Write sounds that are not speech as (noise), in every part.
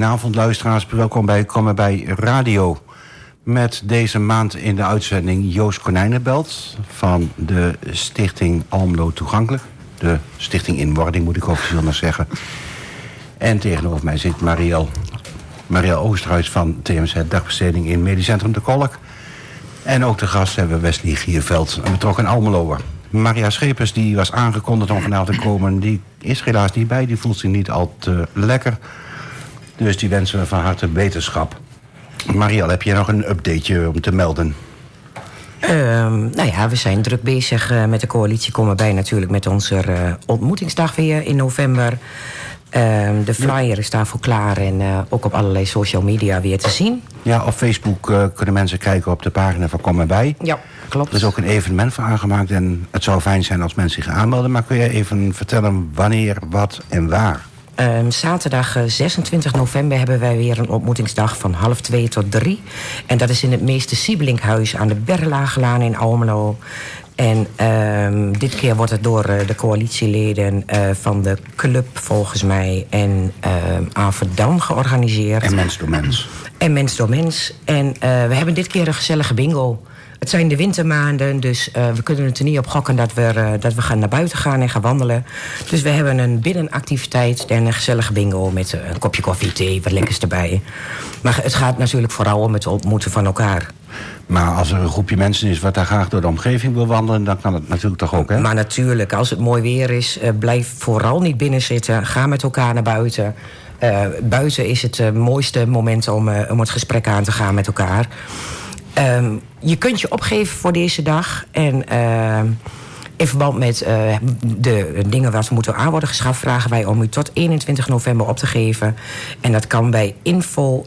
Goedenavond luisteraars, welkom bij Komen bij Radio. Met deze maand in de uitzending Joost Konijnenbelt... van de stichting Almelo Toegankelijk. De stichting in wording moet ik officieel nog zeggen. En tegenover mij zit Marielle, Marielle Oosterhuis van TMZ Dagbesteding in Medisch Centrum de Kolk. En ook de gast hebben we Wesley Gierveld, een betrokken Almeloer. Maria Schepers die was aangekondigd om vanavond te komen. Die is helaas niet bij, die voelt zich niet al te lekker... Dus die wensen we van harte wetenschap. Marielle, heb je nog een updateje om te melden? Ehm, nou ja, we zijn druk bezig uh, met de coalitie. Komen bij natuurlijk met onze uh, ontmoetingsdag weer in november. Ehm, de flyer is daarvoor klaar en uh, ook op allerlei social media weer te zien. Ja, op Facebook kunnen mensen kijken op de pagina van Kom erbij. Ja, klopt. Er is ook een evenement voor aangemaakt en het zou fijn zijn als mensen zich aanmelden. Maar kun je even vertellen wanneer, wat en waar? Um, zaterdag 26 november hebben wij weer een ontmoetingsdag van half twee tot drie. En dat is in het meeste Siebelinkhuis aan de Berlaaglaan in Almelo. En um, dit keer wordt het door uh, de coalitieleden uh, van de club volgens mij en uh, Averdam georganiseerd. En Mens door Mens. En Mens door Mens. En uh, we hebben dit keer een gezellige bingo. Het zijn de wintermaanden, dus uh, we kunnen het er niet op gokken dat we, uh, dat we gaan naar buiten gaan en gaan wandelen. Dus we hebben een binnenactiviteit en een gezellige bingo met een kopje koffie, thee, wat lekkers erbij. Maar het gaat natuurlijk vooral om het ontmoeten van elkaar. Maar als er een groepje mensen is wat daar graag door de omgeving wil wandelen, dan kan het natuurlijk toch ook, hè? Maar natuurlijk, als het mooi weer is, blijf vooral niet binnen zitten. Ga met elkaar naar buiten. Uh, buiten is het mooiste moment om, om het gesprek aan te gaan met elkaar. Um, je kunt je opgeven voor deze dag. En uh, in verband met uh, de dingen ze moeten aan worden geschaft... vragen wij om u tot 21 november op te geven. En dat kan bij info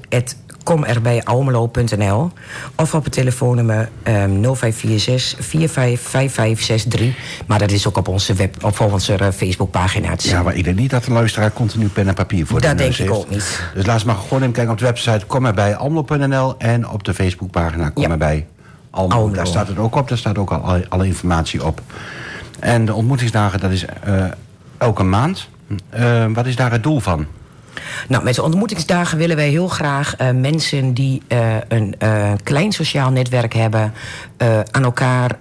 komerbijalmelo.nl of op het telefoonnummer um, 0546 455563. Maar dat is ook op onze, web, op onze uh, Facebookpagina te zien. Ja, maar ik denk niet dat de luisteraar continu pen en papier voor dat de denk ik heeft. ook niet. Dus laat maar gewoon even kijken op de website komerbijalmelo.nl en op de Facebookpagina komerbij Almelo. Almelo. Daar staat het ook op, daar staat ook al alle, alle informatie op. En de ontmoetingsdagen, dat is uh, elke maand. Uh, wat is daar het doel van? Nou, met de ontmoetingsdagen willen wij heel graag uh, mensen die uh, een uh, klein sociaal netwerk hebben aan elkaar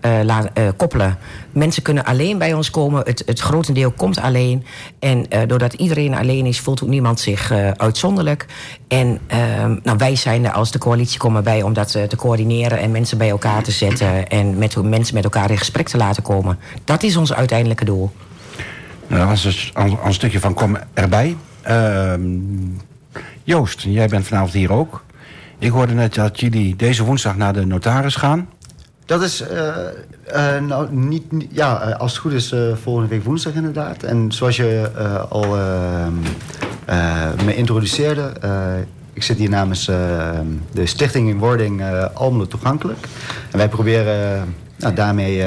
koppelen. Mensen kunnen alleen bij ons komen. Het, het grotendeel komt alleen. En doordat iedereen alleen is, voelt ook niemand zich uitzonderlijk. En nou, wij zijn er als de coalitie komen bij om dat te coördineren en mensen bij elkaar te zetten en met mensen met elkaar in gesprek te laten komen. Dat is ons uiteindelijke doel. Nou, als, als, als een stukje van kom erbij. Uh, Joost, jij bent vanavond hier ook. Ik hoorde net dat jullie deze woensdag naar de notaris gaan. Dat is uh, uh, nou, niet, ja, als het goed is volgende week woensdag inderdaad. En zoals je al me introduceerde, ik zit hier namens de Stichting in Wording Almelo Toegankelijk. En wij proberen nou, daarmee,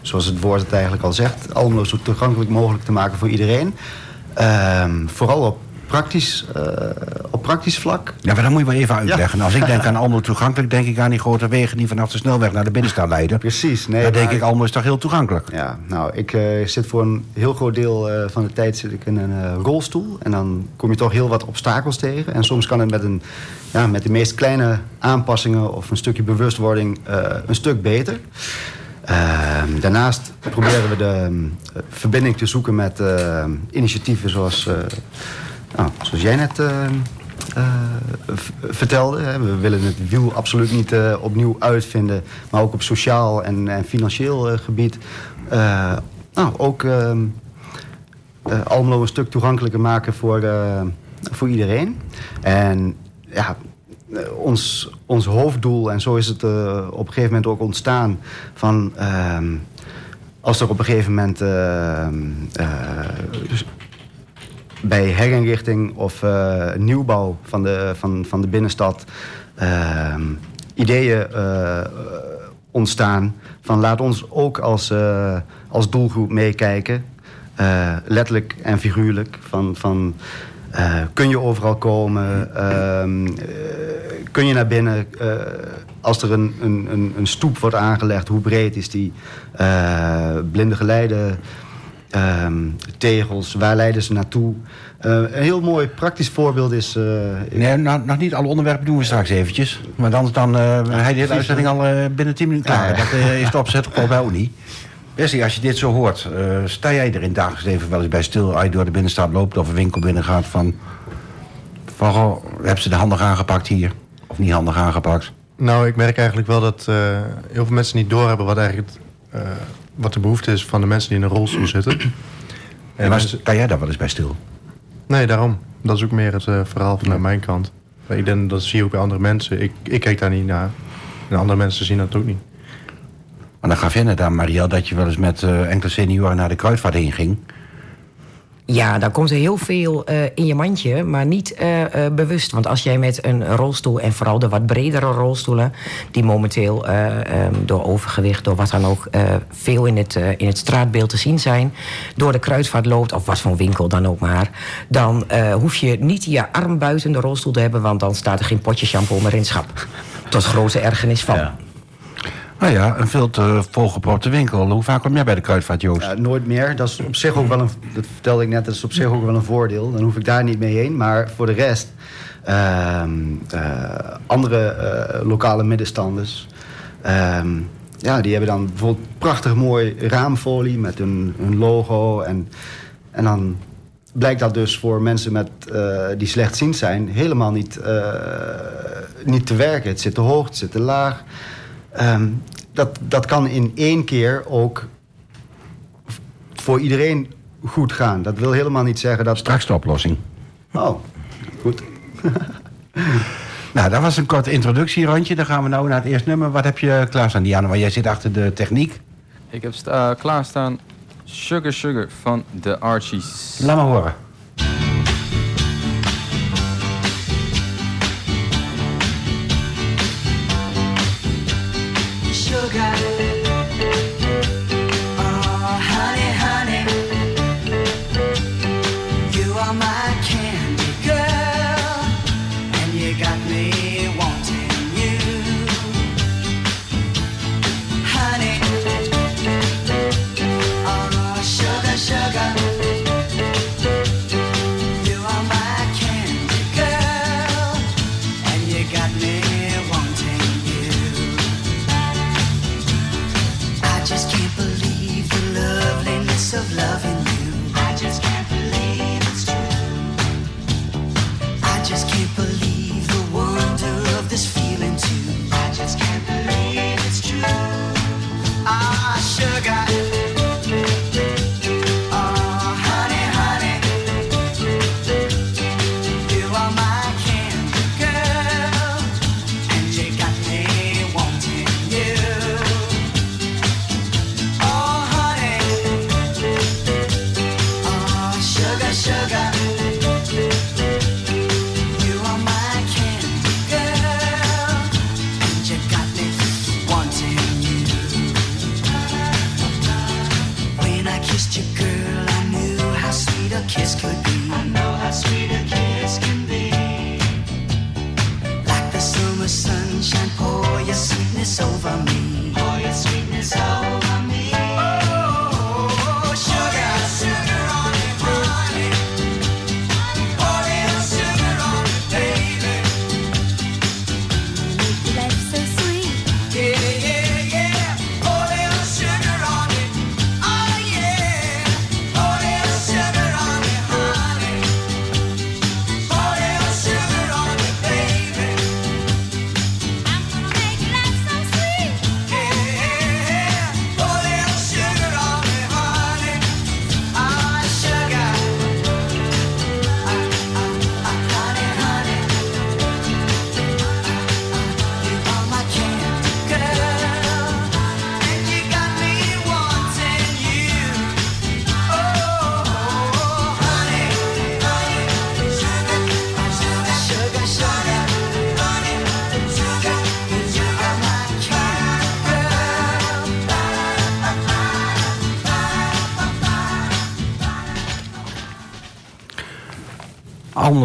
zoals het woord het eigenlijk al zegt, Almelo zo toegankelijk mogelijk te maken voor iedereen. Um, vooral op praktisch, uh, op praktisch vlak. Ja, maar dan moet je wel even uitleggen. Ja. Als ik denk aan Almelo toegankelijk, denk ik aan die grote wegen die vanaf de snelweg naar de binnenstad leiden. Precies. Nee, dan denk ik, Almelo is toch heel toegankelijk. Ja, nou, ik uh, zit voor een heel groot deel uh, van de tijd zit ik in een rolstoel. En dan kom je toch heel wat obstakels tegen. En soms kan het met, een, ja, met de meest kleine aanpassingen of een stukje bewustwording een stuk beter. Uh, daarnaast proberen we de uh, verbinding te zoeken met uh, initiatieven zoals, nou, zoals jij net vertelde. We willen het wiel absoluut niet opnieuw uitvinden, maar ook op sociaal en, en financieel gebied. nou, ook ehm, Almelo een stuk toegankelijker maken voor, voor iedereen. En ja, ons, ons hoofddoel, en zo is het uh, op een gegeven moment ook ontstaan, van uh, als er op een gegeven moment uh, bij herinrichting of nieuwbouw van de, van, van de binnenstad ehm, ideeën ontstaan, van laat ons ook als, als doelgroep meekijken, letterlijk en figuurlijk, van. van uh, kun je overal komen? Uh, kun je naar binnen? Uh, als er een, een, een stoep wordt aangelegd, hoe breed is die? blinde geleide ehm, tegels, waar leiden ze naartoe? Eh, een heel mooi praktisch voorbeeld is... eh, Nee, nou, nog niet alle onderwerpen doen we straks eventjes. Maar dan, dan uh, hij de hele uitzending al eh, binnen 10 minuten klaar. Ja, ja. Dat eh, is de opzet ook al bij niet. Wesley, als je dit zo hoort, eh, sta jij er in het dagelijks leven wel eens bij stil... als je door de binnenstad loopt of een winkel binnengaat van... van goh, hebben ze de handig aangepakt hier? Of niet handig aangepakt? Nou, ik merk eigenlijk wel dat eh, heel veel mensen niet doorhebben wat eigenlijk eh, wat de behoefte is van de mensen die in een rolstoel zitten. En maar sta jij daar wel eens bij stil? nee, daarom. Dat is ook meer het verhaal vanuit mijn kant. Ik denk, dat zie je ook bij andere mensen. Ik, ik kijk daar niet naar. En andere mensen zien dat ook niet. Maar dan gaf jij net aan, Marielle, dat je wel eens met eh, enkele senioren naar de kruidvaart heen ging. Ja, dan komt er heel veel eh, in je mandje, maar niet eh, eh, bewust. Want als jij met een rolstoel, en vooral de wat bredere rolstoelen... die momenteel eh, ehm, door overgewicht, door wat dan ook... eh, veel in het, eh, in het straatbeeld te zien zijn... door de kruidvaart loopt, of wat voor winkel dan ook maar... dan eh, hoef je niet je arm buiten de rolstoel te hebben... want dan staat er geen potje shampoo meer in het schap. Tot grote ergernis van. Ja. Nou ja, een veel te volgepropte winkel. Hoe vaak kom jij bij de kruidvaart, Joost? Nooit meer. Dat is op zich ook wel een, dat vertelde ik net, dat is op zich ook wel een voordeel. Dan hoef ik daar niet mee heen. Maar voor de rest, ehm, eh, andere eh, lokale middenstanders, ehm, ja, die hebben dan bijvoorbeeld prachtig mooi raamfolie met hun, logo. En, en dan blijkt dat dus voor mensen met, eh, die slechtziend zijn helemaal niet, niet te werken. Het zit te hoog, het zit te laag. Ehm, dat, dat kan in één keer ook voor iedereen goed gaan. Dat wil helemaal niet zeggen dat... Straks de oplossing. Oh, goed. (laughs) Nou, dat was een korte introductierandje. Dan gaan we nou naar het eerste nummer. Wat heb je klaarstaan, Diana? Want jij zit achter de techniek. Ik heb sta- klaarstaan Sugar Sugar van de Archies. Laat maar horen.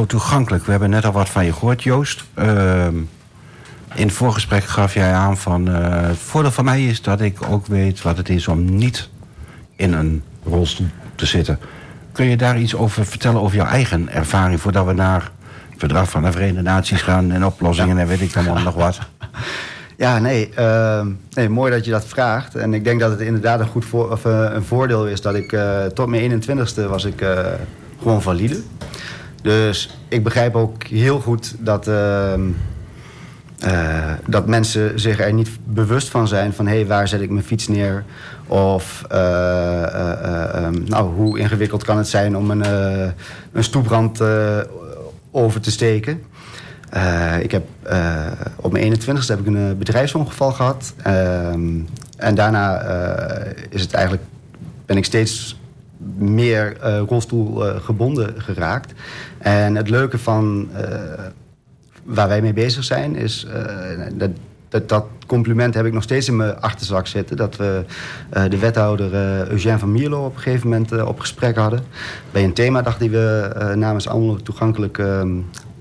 Toegankelijk. We hebben net al wat van je gehoord, Joost. Ehm, in het voorgesprek gaf jij aan van... eh, het voordeel van mij is dat ik ook weet wat het is om niet in een rolstoel te zitten. Kun je daar iets over vertellen over jouw eigen ervaring... voordat we naar het verdrag van de Verenigde Naties gaan... en oplossingen en weet ik allemaal nog wat? Ja, nee, ehm, nee, mooi dat je dat vraagt. En ik denk dat het inderdaad een, goed voor, of, eh, een voordeel is dat ik eh, tot mijn 21ste was ik gewoon valide. Dus ik begrijp ook heel goed dat, ehm, eh, dat mensen zich er niet bewust van zijn van hé, hey, waar zet ik mijn fiets neer? Of eh, eh, eh, ehm, nou, hoe ingewikkeld kan het zijn om een, een stoeprand over te steken? Ik heb op mijn 21ste heb ik een bedrijfsongeval gehad. Ehm, en daarna is het eigenlijk, ben ik steeds meer eh rolstoelgebonden geraakt. En het leuke van eh, waar wij mee bezig zijn is... eh, dat, dat, dat compliment heb ik nog steeds in mijn achterzak zitten. Dat we eh, de wethouder eh Eugène van Mierlo op een gegeven moment eh, op gesprek hadden. Bij een themadag die we eh, namens Almelo toegankelijk ehm,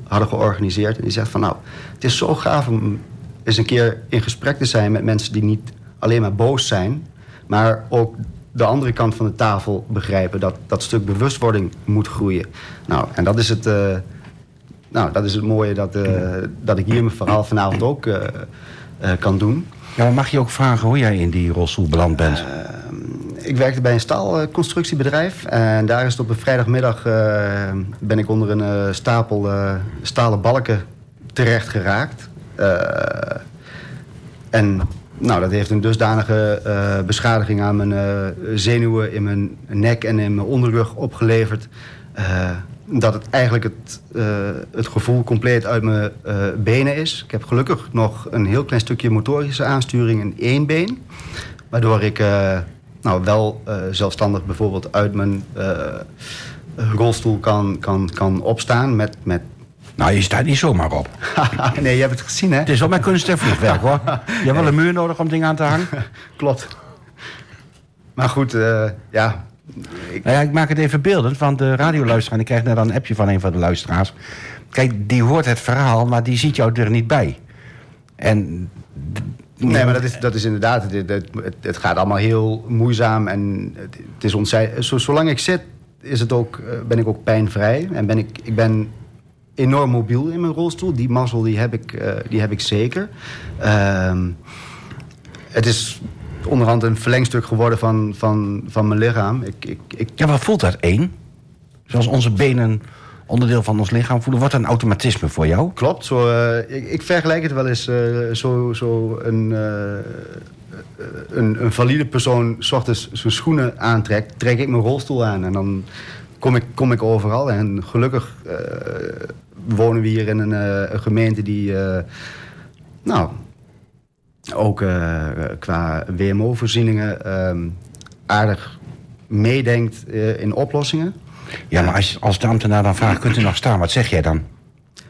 hadden georganiseerd. En die zegt van nou, het is zo gaaf om eens een keer in gesprek te zijn met mensen die niet alleen maar boos zijn, maar ook de andere kant van de tafel begrijpen dat dat stuk bewustwording moet groeien. Nou, en dat is het, eh, nou, dat is het mooie dat, eh, dat ik hier mijn verhaal vanavond ook eh, kan doen. Ja, maar mag je ook vragen hoe jij in die rolstoel beland bent? Ik werkte bij een staalconstructiebedrijf. En daar is het op een vrijdagmiddag ben ik onder een stapel stalen balken terecht geraakt. En nou, dat heeft een dusdanige eh, beschadiging aan mijn eh, zenuwen in mijn nek en in mijn onderrug opgeleverd. eh, dat het eigenlijk het, het gevoel compleet uit mijn benen is. Ik heb gelukkig nog een heel klein stukje motorische aansturing in één been. Waardoor ik nou, wel zelfstandig bijvoorbeeld uit mijn rolstoel kan, kan, kan opstaan met... met Nou, je staat niet zomaar op. (laughs) nee, je hebt het gezien, hè? Het is op mijn kunst en vliegwerk, hoor. (laughs) Je hebt wel een muur nodig om dingen aan te hangen. (laughs) Klopt. Maar goed, eh, ja. Ik, Nou ja, ik maak het even beeldend, want de radioluisteraar... en ik krijg net een appje van een van de luisteraars... Kijk, die hoort het verhaal, maar die ziet jou er niet bij. En... nee, maar dat is, dat is inderdaad... Het, het, het, gaat allemaal heel moeizaam en het, het is. Zo, zolang ik zit, is het ook, eh, ben ik ook pijnvrij. En ben ik, ik ben enorm mobiel in mijn rolstoel. Die mazzel die heb ik, eh, die heb ik zeker. Ehm, het is onderhand een verlengstuk geworden van, van, van mijn lichaam. Ik, ik, ik, Ja, wat voelt dat één? Zoals onze benen onderdeel van ons lichaam voelen. Wordt dat een automatisme voor jou? Klopt. Zo, eh, ik, ik vergelijk het wel eens eh, zo, zo een, een, een valide persoon... s ochtends zijn schoenen aantrekt, trek ik mijn rolstoel aan. En dan kom ik, kom ik overal. En gelukkig wonen we hier in een, eh, een gemeente die... eh, nou, ook eh, qua WMO-voorzieningen ehm, aardig meedenkt in oplossingen. Ja, maar als, als de ambtenaar dan vraagt, kunt u nog staan? Wat zeg jij dan?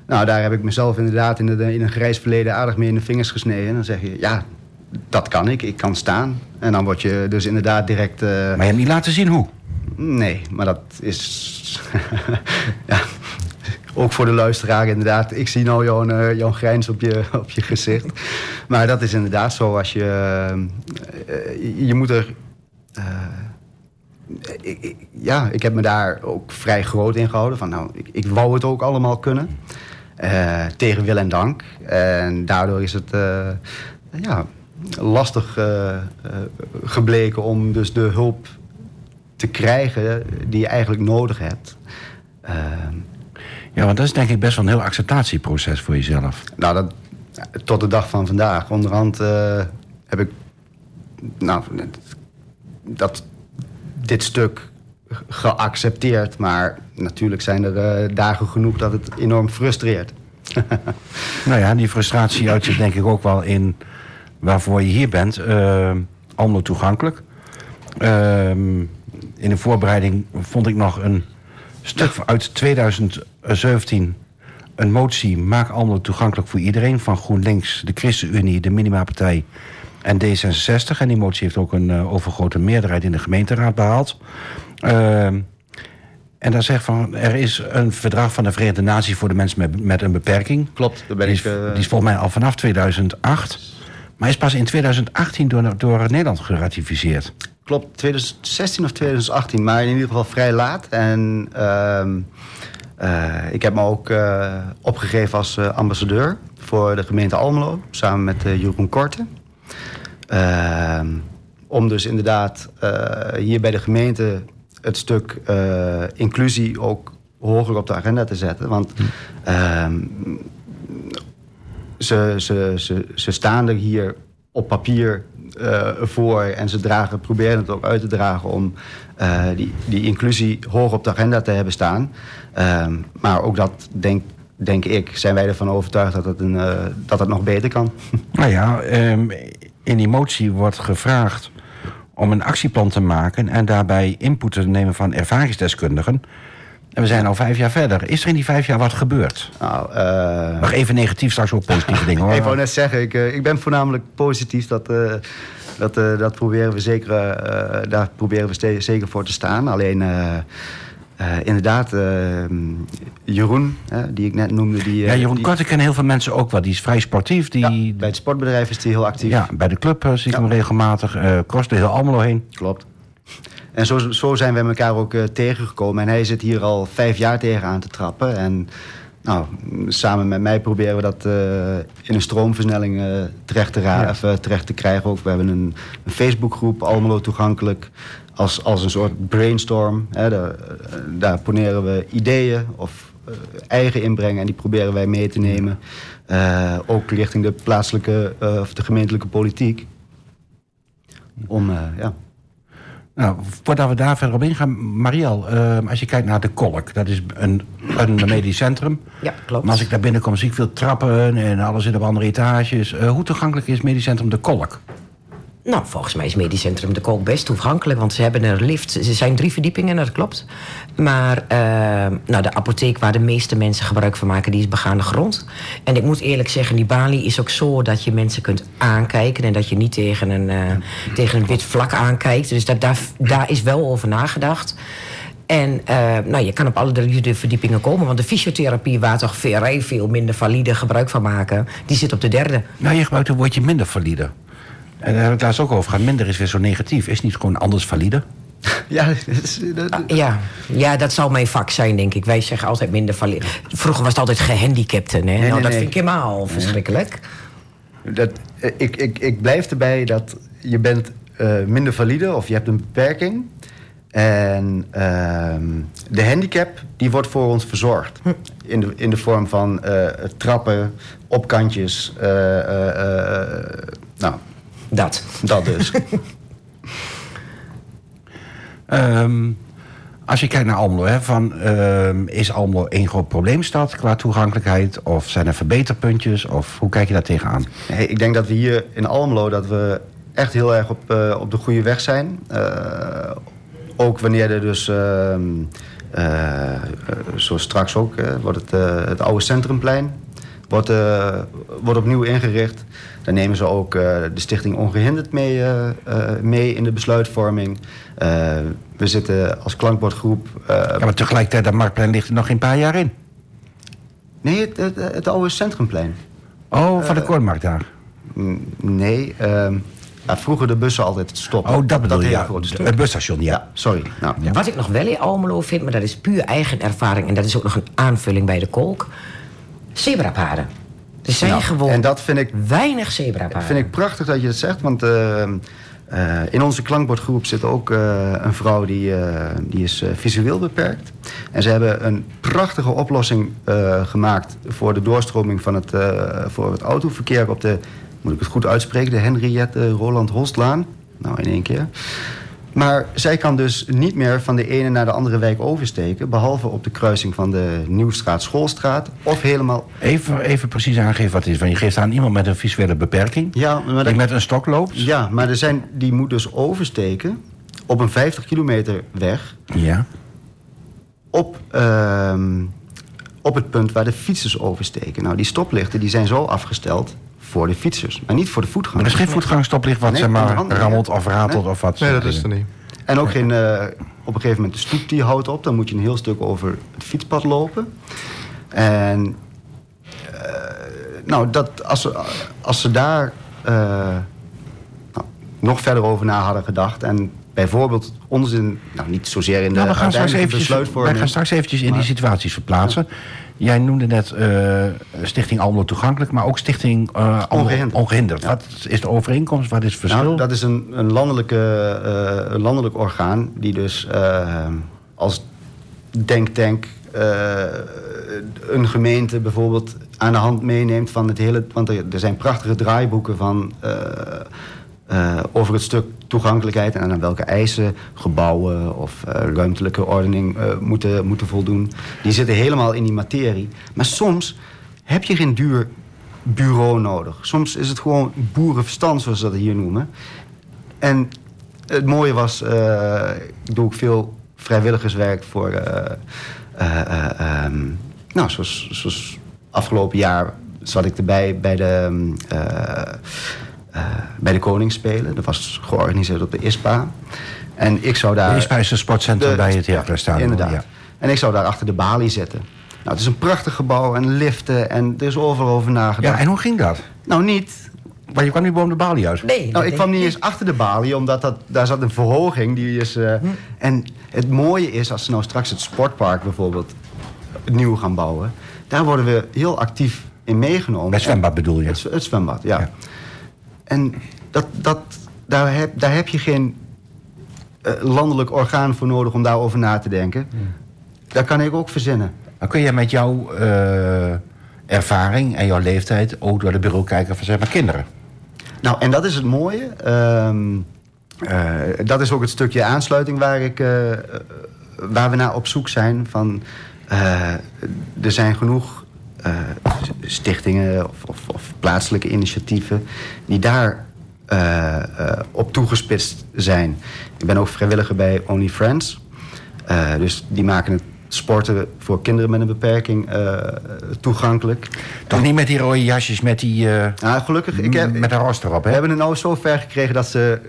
Nou, daar heb ik mezelf inderdaad in, de, in een grijs verleden aardig mee in de vingers gesneden. En dan zeg je, ja, dat kan ik, ik kan staan. En dan word je dus inderdaad direct... Maar je hebt niet laten zien hoe. Nee, maar dat is... (laughs) ja, ook voor de luisteraar inderdaad. Ik zie nou jouw, eh, jouw grijns op je, (laughs) op je gezicht. Maar dat is inderdaad zo als je... eh, eh, je moet er... ja, ik heb me daar ook vrij groot in gehouden. Van, nou, ik, ik wou het ook allemaal kunnen. Tegen wil en dank. En daardoor is het ja, lastig gebleken om dus de hulp te krijgen die je eigenlijk nodig hebt. Ehm, Ja, want dat is denk ik best wel een heel acceptatieproces voor jezelf. nou, dat, tot de dag van vandaag. Onderhand eh, heb ik nou, dat, dit stuk geaccepteerd. Maar natuurlijk zijn er eh, dagen genoeg dat het enorm frustreert. (laughs) Nou ja, die frustratie uit zich denk ik ook wel in waarvoor je hier bent. eh Almelo toegankelijk. Ehm, in de voorbereiding vond ik nog een stuk uit 2017. Een motie Maak Almelo toegankelijk voor iedereen. Van GroenLinks, de ChristenUnie, de Minima-partij en D66. En die motie heeft ook een eh, overgrote meerderheid in de gemeenteraad behaald. Ehm, en daar zegt van, er is een verdrag van de Verenigde Naties voor de mensen met, met een beperking. Klopt, daar ben die ik... is, eh, die is volgens mij al vanaf 2008. Maar is pas in 2018 door, door Nederland geratificeerd. klopt 2016 of 2018, maar in ieder geval vrij laat. En ehm, eh, ik heb me ook eh, opgegeven als eh, ambassadeur voor de gemeente Almelo, samen met eh, Jeroen Korte. Ehm, om dus inderdaad eh, hier bij de gemeente het stuk eh, inclusie ook hoger op de agenda te zetten. Want ehm, ze, ze, ze, ze staan er hier op papier eh, voor en ze dragen, proberen het ook uit te dragen om eh, die, die inclusie hoog op de agenda te hebben staan. Ehm, maar ook dat, denk, denk ik, zijn wij ervan overtuigd dat het, een, eh, dat het nog beter kan. (laughs) Nou ja, ehm, in die motie wordt gevraagd om een actieplan te maken... en daarbij input te nemen van ervaringsdeskundigen. En we zijn al vijf jaar verder. Is er in die vijf jaar wat gebeurd? Nou, eh, Nog even negatief, straks ook positieve dingen hoor. Ik wou net zeggen, ik, eh, ik ben voornamelijk positief. Dat, eh, dat, dat proberen we zeker, daar proberen we zeker voor te staan. Alleen, inderdaad, eh, Jeroen, die ik net noemde... Die, Ja, Jeroen die- Korte kennen heel veel mensen ook wel. Die is vrij sportief. Die, ja, bij het sportbedrijf is hij heel actief. ja, bij de club zie ik Ja. hem regelmatig. eh kost er heel Almelo heen. Klopt. En zo, zo zijn we elkaar ook eh, tegengekomen. En hij zit hier al vijf jaar tegen aan te trappen. En nou, samen met mij proberen we dat eh, in een stroomversnelling eh, terecht, te of, eh, terecht te krijgen. Ook, we hebben een, een Facebookgroep, Almelo toegankelijk, als, als een soort brainstorm. Hè, daar, daar poneren we ideeën of eigen inbrengen en die proberen wij mee te nemen. Ook richting de plaatselijke of de gemeentelijke politiek. Om, ja... Nou, voordat we daar verder op ingaan, Marielle, eh, als je kijkt naar de Kolk, dat is een, een (clears throat) medisch centrum. Ja, klopt. Maar als ik daar binnenkom, zie ik veel trappen en alles zit op andere etages. Eh, hoe toegankelijk is medisch centrum de Kolk? Nou, volgens mij is Medisch Centrum de Kolk best toegankelijk. Want ze hebben een lift. Ze zijn drie verdiepingen, dat klopt. Maar eh, nou, de apotheek waar de meeste mensen gebruik van maken... die is begaande grond. En ik moet eerlijk zeggen, die balie is ook zo... dat je mensen kunt aankijken... en dat je niet tegen een, eh, tegen een wit vlak aankijkt. Dus dat, daar, daar is wel over nagedacht. En eh, nou, je kan op alle drie verdiepingen komen. Want de fysiotherapie, waar toch vrij veel minder valide gebruik van maken... die zit op de derde. Nou, je gebruikt het woordje minder valide. En daar heb ik laatst ook over gehad. Minder is weer zo negatief. Is niet gewoon anders valide? (laughs) Ja, dat is- dat- Ah, Ja, ja, dat zal mijn vak zijn, denk ik. Wij zeggen altijd minder valide. Vroeger was het altijd gehandicapten. Hè? nou, nee, dat nee. vind ik helemaal verschrikkelijk. Dat, eh, ik, ik, ik blijf erbij dat je bent eh, minder valide of je hebt een beperking. En ehm, de handicap die wordt voor ons verzorgd. In de, in de vorm van eh, trappen, opkantjes. eh, eh, eh, nou, Dat. dat dus. (laughs) Ehm, als je kijkt naar Almelo, hè, van, ehm, is Almelo één groot probleemstad qua toegankelijkheid? Of zijn er verbeterpuntjes? Of hoe kijk je daar tegenaan? Nee, ik denk dat we hier in Almelo dat we echt heel erg op, eh, op de goede weg zijn. Eh, ook wanneer er dus, eh, zoals straks ook, wordt het, het oude centrumplein wordt, eh, wordt opnieuw ingericht. Daar nemen ze ook eh, de stichting Ongehinderd mee, eh, eh, mee in de besluitvorming. Eh, we zitten als klankbordgroep... eh, Ja, maar tegelijkertijd, dat marktplein ligt er nog geen paar jaar in. nee, het, het, het oude centrumplein. Oh, van de Koormarkt daar. Mm, Nee, ehm, ja, vroeger de bussen altijd stoppen. Oh, dat bedoel je, hele ja. Het busstation, ja. Ja, sorry. Nou, Wat ik nog wel in Almelo vind, maar dat is puur eigen ervaring... en dat is ook nog een aanvulling bij de kolk... zebrapaden. Er zijn Nou, gewoon En dat vind ik, weinig zebrapaden. vind ik prachtig dat je dat zegt. Want ehm, eh, in onze klankbordgroep zit ook eh, een vrouw die, eh, die is eh, visueel beperkt. En ze hebben een prachtige oplossing eh, gemaakt voor de doorstroming van het, eh, voor het autoverkeer op de, moet ik het goed uitspreken, de Henriette Roland Holstlaan. Nou, in één keer. Maar zij kan dus niet meer van de ene naar de andere wijk oversteken. Behalve op de kruising van de Nieuwstraat Schoolstraat. Of helemaal. Even, even precies aangeven wat het is. Want je geeft aan iemand met een visuele beperking... Ja, maar die dat, met een stok loopt. ja, maar er zijn, die moet dus oversteken op een 50 kilometer weg. Ja. Op, ehm, op het punt waar de fietsers oversteken. Nou, die stoplichten die zijn zo afgesteld voor de fietsers, maar niet voor de Maar er voetgangers. is geen voetgangstoplicht wat Nee, zeg maar andere, rammelt of ratelt Nee. of wat. Nee, dat is er niet. En ook geen, eh, op een gegeven moment de stoep die houdt op. Dan moet je een heel stuk over het fietspad lopen. En eh, nou, dat, als, ze, als ze daar eh, nou, nog verder over na hadden gedacht... en bijvoorbeeld onzin, nou niet zozeer in de Nou, we gaan straks wij gaan straks eventjes in die situaties verplaatsen. Jij noemde net eh, Stichting Almelo Toegankelijk, maar ook Stichting eh, Almelo Ongehinderd. Ongehinderd. Wat is de overeenkomst? Wat is het verschil? Nou, dat is een, een, landelijke, eh, een landelijk orgaan die dus eh, als denktank eh, een gemeente bijvoorbeeld aan de hand meeneemt van het hele. Want er, er zijn prachtige draaiboeken van. eh, eh, over het stuk toegankelijkheid en aan welke eisen gebouwen of eh, ruimtelijke ordening eh, moeten, moeten voldoen. Die zitten helemaal in die materie. Maar soms heb je geen duur bureau nodig. Soms is het gewoon boerenverstand, zoals ze dat hier noemen. En het mooie was, eh, ik doe ook veel vrijwilligerswerk voor. eh, eh, eh, ehm, nou, zoals, zoals afgelopen jaar zat ik erbij bij de, eh, bij de Koningsspelen. Dat was georganiseerd op de ISPA. En ik zou daar. De ISPA is een sportcentrum De- bij het Heraclesstadion, Inderdaad. ja. En ik zou daar achter de balie zitten. Nou, het is een prachtig gebouw en liften en er is overal over nagedacht. Ja, en hoe ging dat? Nou, niet. Maar je kwam niet boven de balie uit. Nee, Nou, ik kwam niet eens achter de balie, omdat dat, daar zat een verhoging. Die is, eh, Hm. En het mooie is, als ze nou straks het sportpark bijvoorbeeld nieuw gaan bouwen... daar worden we heel actief in meegenomen. Het zwembad bedoel je? Het, het zwembad, ja. Ja. En dat, dat, daar, heb, daar heb je geen eh, landelijk orgaan voor nodig om daarover na te denken. Hm. Dat kan ik ook verzinnen. Dan kun je met jouw eh, ervaring en jouw leeftijd ook door de bureau kijken van zeg maar kinderen. Nou, en dat is het mooie. Ehm, eh, dat is ook het stukje aansluiting waar, ik, waar we naar op zoek zijn. Van, er zijn genoeg eh, stichtingen of, of, of plaatselijke initiatieven die daar eh, eh, op toegespitst zijn. Ik ben ook vrijwilliger bij Only Friends. Dus die maken het sporten voor kinderen met een beperking eh, toegankelijk. Toch niet met die rode jasjes met die... eh, Nou, gelukkig. Ik heb, met een roos erop, we hebben het nou zo ver gekregen dat ze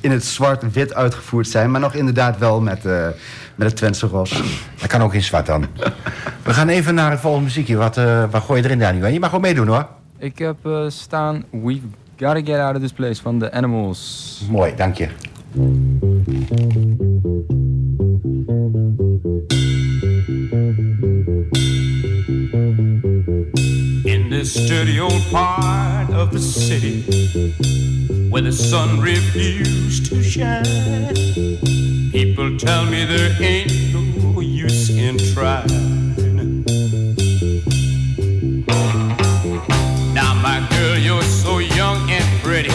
in het zwart-wit uitgevoerd zijn. Maar nog inderdaad wel met, eh, met het Twentse ros. Dat kan ook in zwart dan. We gaan even naar het volgende muziekje. Wat, eh, wat gooi je erin, Daniel? Je mag gewoon meedoen, hoor. Ik heb staan We Gotta Get Out of This Place van The Animals. Mooi, dank je. Dirty old part of the city where the sun refused to shine, people tell me there ain't no use in trying. Now, my girl, you're so young and pretty,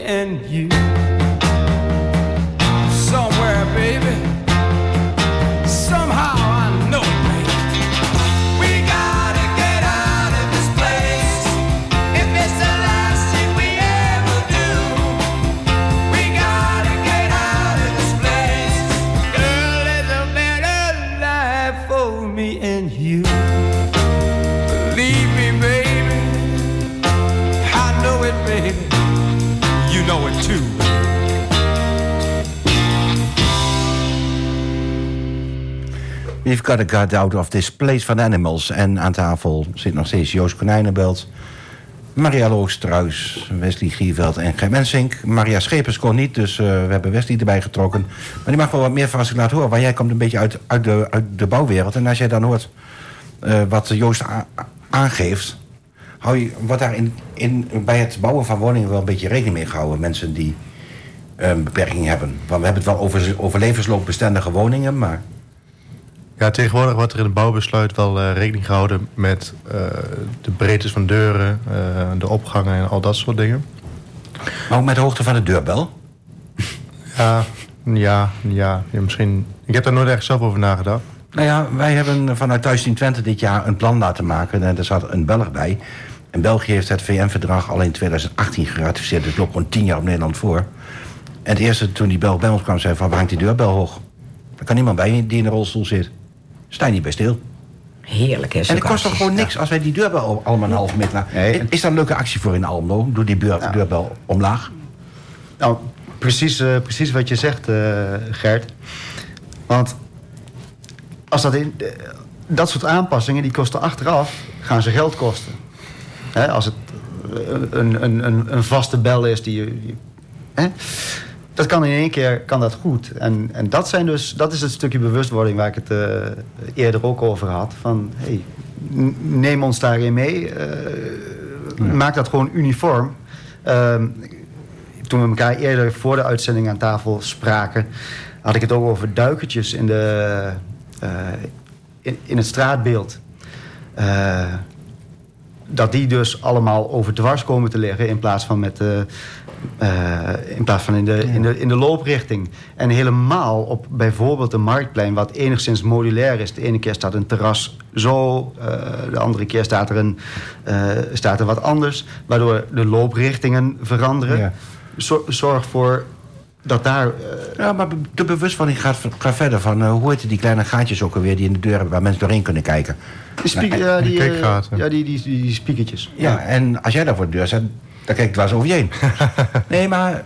and you. We've got to get out of this place van animals. En aan tafel zit nog steeds Joost Konijnenbelt... Maria Loogstruis, Wesley Gierveld en Gert Mensink. Maria Schepers kon niet, dus eh, we hebben Wesley erbij getrokken. Maar die mag wel wat meer zich laten horen. Want jij komt een beetje uit, uit, de, uit de bouwwereld. En als jij dan hoort eh, wat Joost aangeeft... Hou je, wordt daar in, in, bij het bouwen van woningen wel een beetje rekening mee gehouden? Mensen die eh, een beperking hebben. Want we hebben het wel over, over levensloopbestendige woningen, maar... Ja, tegenwoordig wordt er in het bouwbesluit wel eh, rekening gehouden met eh, de breedtes van deuren, eh, de opgangen en al dat soort dingen. Maar ook met de hoogte van de deurbel. Ja, ja, ja, ja, misschien. Ik heb daar nooit echt zelf over nagedacht. Nou ja, wij hebben vanuit Thuisteam Twente dit jaar een plan laten maken. En er zat een Belg bij. En België heeft het VN-verdrag al in 2018 geratificeerd. Dus loopt gewoon tien jaar op Nederland voor. En het eerste toen die Belg bij ons kwam, zei van... waar hangt die deurbel hoog? Er kan niemand bij die in een rolstoel zit. Sta je niet bij stil. Heerlijk, hè? En het kost toch gewoon niks als wij die deurbel allemaal een half meter... Nee. Is daar een leuke actie voor in Almelo? Doe die Ja. deurbel omlaag. Nou, precies, eh, precies wat je zegt, eh, Gert. Want als dat, in, dat soort aanpassingen, die kosten achteraf, gaan ze geld kosten. Hè, als het een, een, een, een vaste bel is die je... hè? Dat kan in één keer kan dat goed. En, en dat, zijn dus, dat is het stukje bewustwording waar ik het eh, eerder ook over had. Van, hey, neem ons daarin mee. eh, Maak dat gewoon uniform. Ehm, toen we elkaar eerder voor de uitzending aan tafel spraken, had ik het ook over duikertjes in, de, eh, in, in het straatbeeld. Dat die dus allemaal overdwars komen te liggen in plaats van, met, eh, in, plaats van in, de, in, de, in de looprichting. En helemaal op bijvoorbeeld een marktplein wat enigszins modulair is. De ene keer staat een terras zo, eh, de andere keer staat er, een, eh, staat er wat anders. Waardoor de looprichtingen veranderen. Ja. Zorg voor dat daar... Ja, maar de bewustwording gaat, gaat verder van... hoe heet die kleine gaatjes ook alweer die in de deur hebben... waar mensen doorheen kunnen kijken. die, speaker, Nee, ja, die, ja, die, die, die, die speakertjes. Ja, en als jij daar voor de deur staat... dan kijk ik dwars over je heen. (laughs) nee, maar...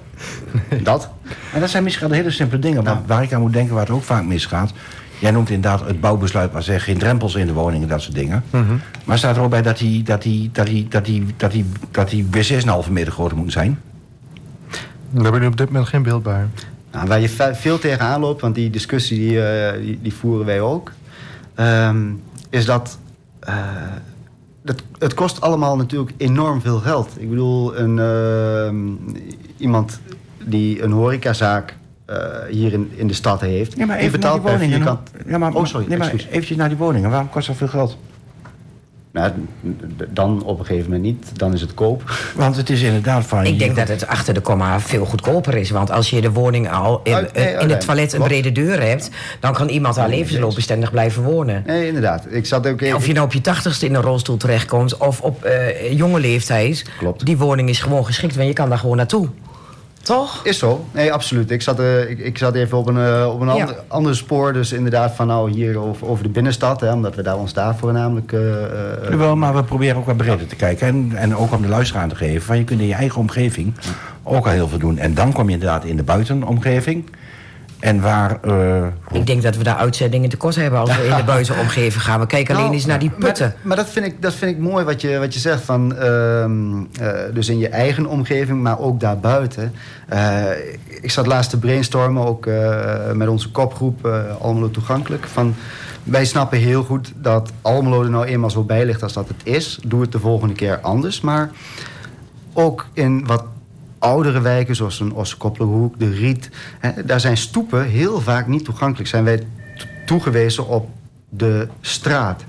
Dat. En dat zijn misschien hele simpele dingen... maar waar ik aan moet denken waar het ook vaak misgaat... Jij noemt inderdaad het bouwbesluit, maar zeg geen drempels in de woningen, dat soort dingen. Maar staat er ook bij dat die, dat die, dat die, dat die, dat die, dat die wc's een halve meter groter moeten zijn? Daar heb ik nu op dit moment geen beeld bij. Nou, waar je ve- veel tegenaan loopt, want die discussie die, eh, die, die voeren wij ook, ehm, is dat, eh, dat het kost allemaal natuurlijk enorm veel geld. Ik bedoel, een, ehm, iemand die een horecazaak eh, hier in, in de stad heeft, Ja, maar die even die woningen. vierkant... Ja, maar, oh, sorry, nee, maar eventjes naar die woningen. Waarom kost dat veel geld? Nou, dan op een gegeven moment niet, dan is het koop. Want het is inderdaad van... Ik denk dat het achter de komma veel goedkoper is. Want als je de woning al in, Uit- nee, in nee, het toilet een brede deur hebt... dan kan iemand daar levensloopbestendig blijven wonen. Nee, inderdaad. Ik zat ook even... Of je nou op je tachtigste in een rolstoel terechtkomt... of op eh, jonge leeftijd. Klopt. Die woning is gewoon geschikt, want je kan daar gewoon naartoe. Toch? Is zo. Nee, absoluut. Ik zat, eh, ik, ik zat even op een, eh, op een Ja. ander, ander spoor. Dus inderdaad van nou hier over, over de binnenstad. Hè, omdat we daar ons daar voornamelijk... eh, eh, Wel, maar we proberen ook wat breder te kijken. En, en ook om de luisteraar aan te geven. Van je kunt in je eigen omgeving ook al heel veel doen. En dan kom je inderdaad in de buitenomgeving. En waar... eh, Ik denk dat we daar uitzendingen tekort hebben als we in de (laughs) buitenomgeving gaan. We kijken alleen Nou, eens naar die putten. Maar, maar dat, vind ik, dat vind ik mooi wat je, wat je zegt. Van, ehm, eh, dus in je eigen omgeving, maar ook daarbuiten. Eh, ik zat laatst te brainstormen, ook eh, met onze kopgroep eh, Almelo Toegankelijk. Van, wij snappen heel goed dat Almelo er nou eenmaal zo bij ligt als dat het is. Doe het de volgende keer anders. Maar ook in wat oudere wijken, zoals een Ossekoppelenhoek, de Riet... Hè, daar zijn stoepen heel vaak niet toegankelijk. Zijn wij toegewezen op de straat.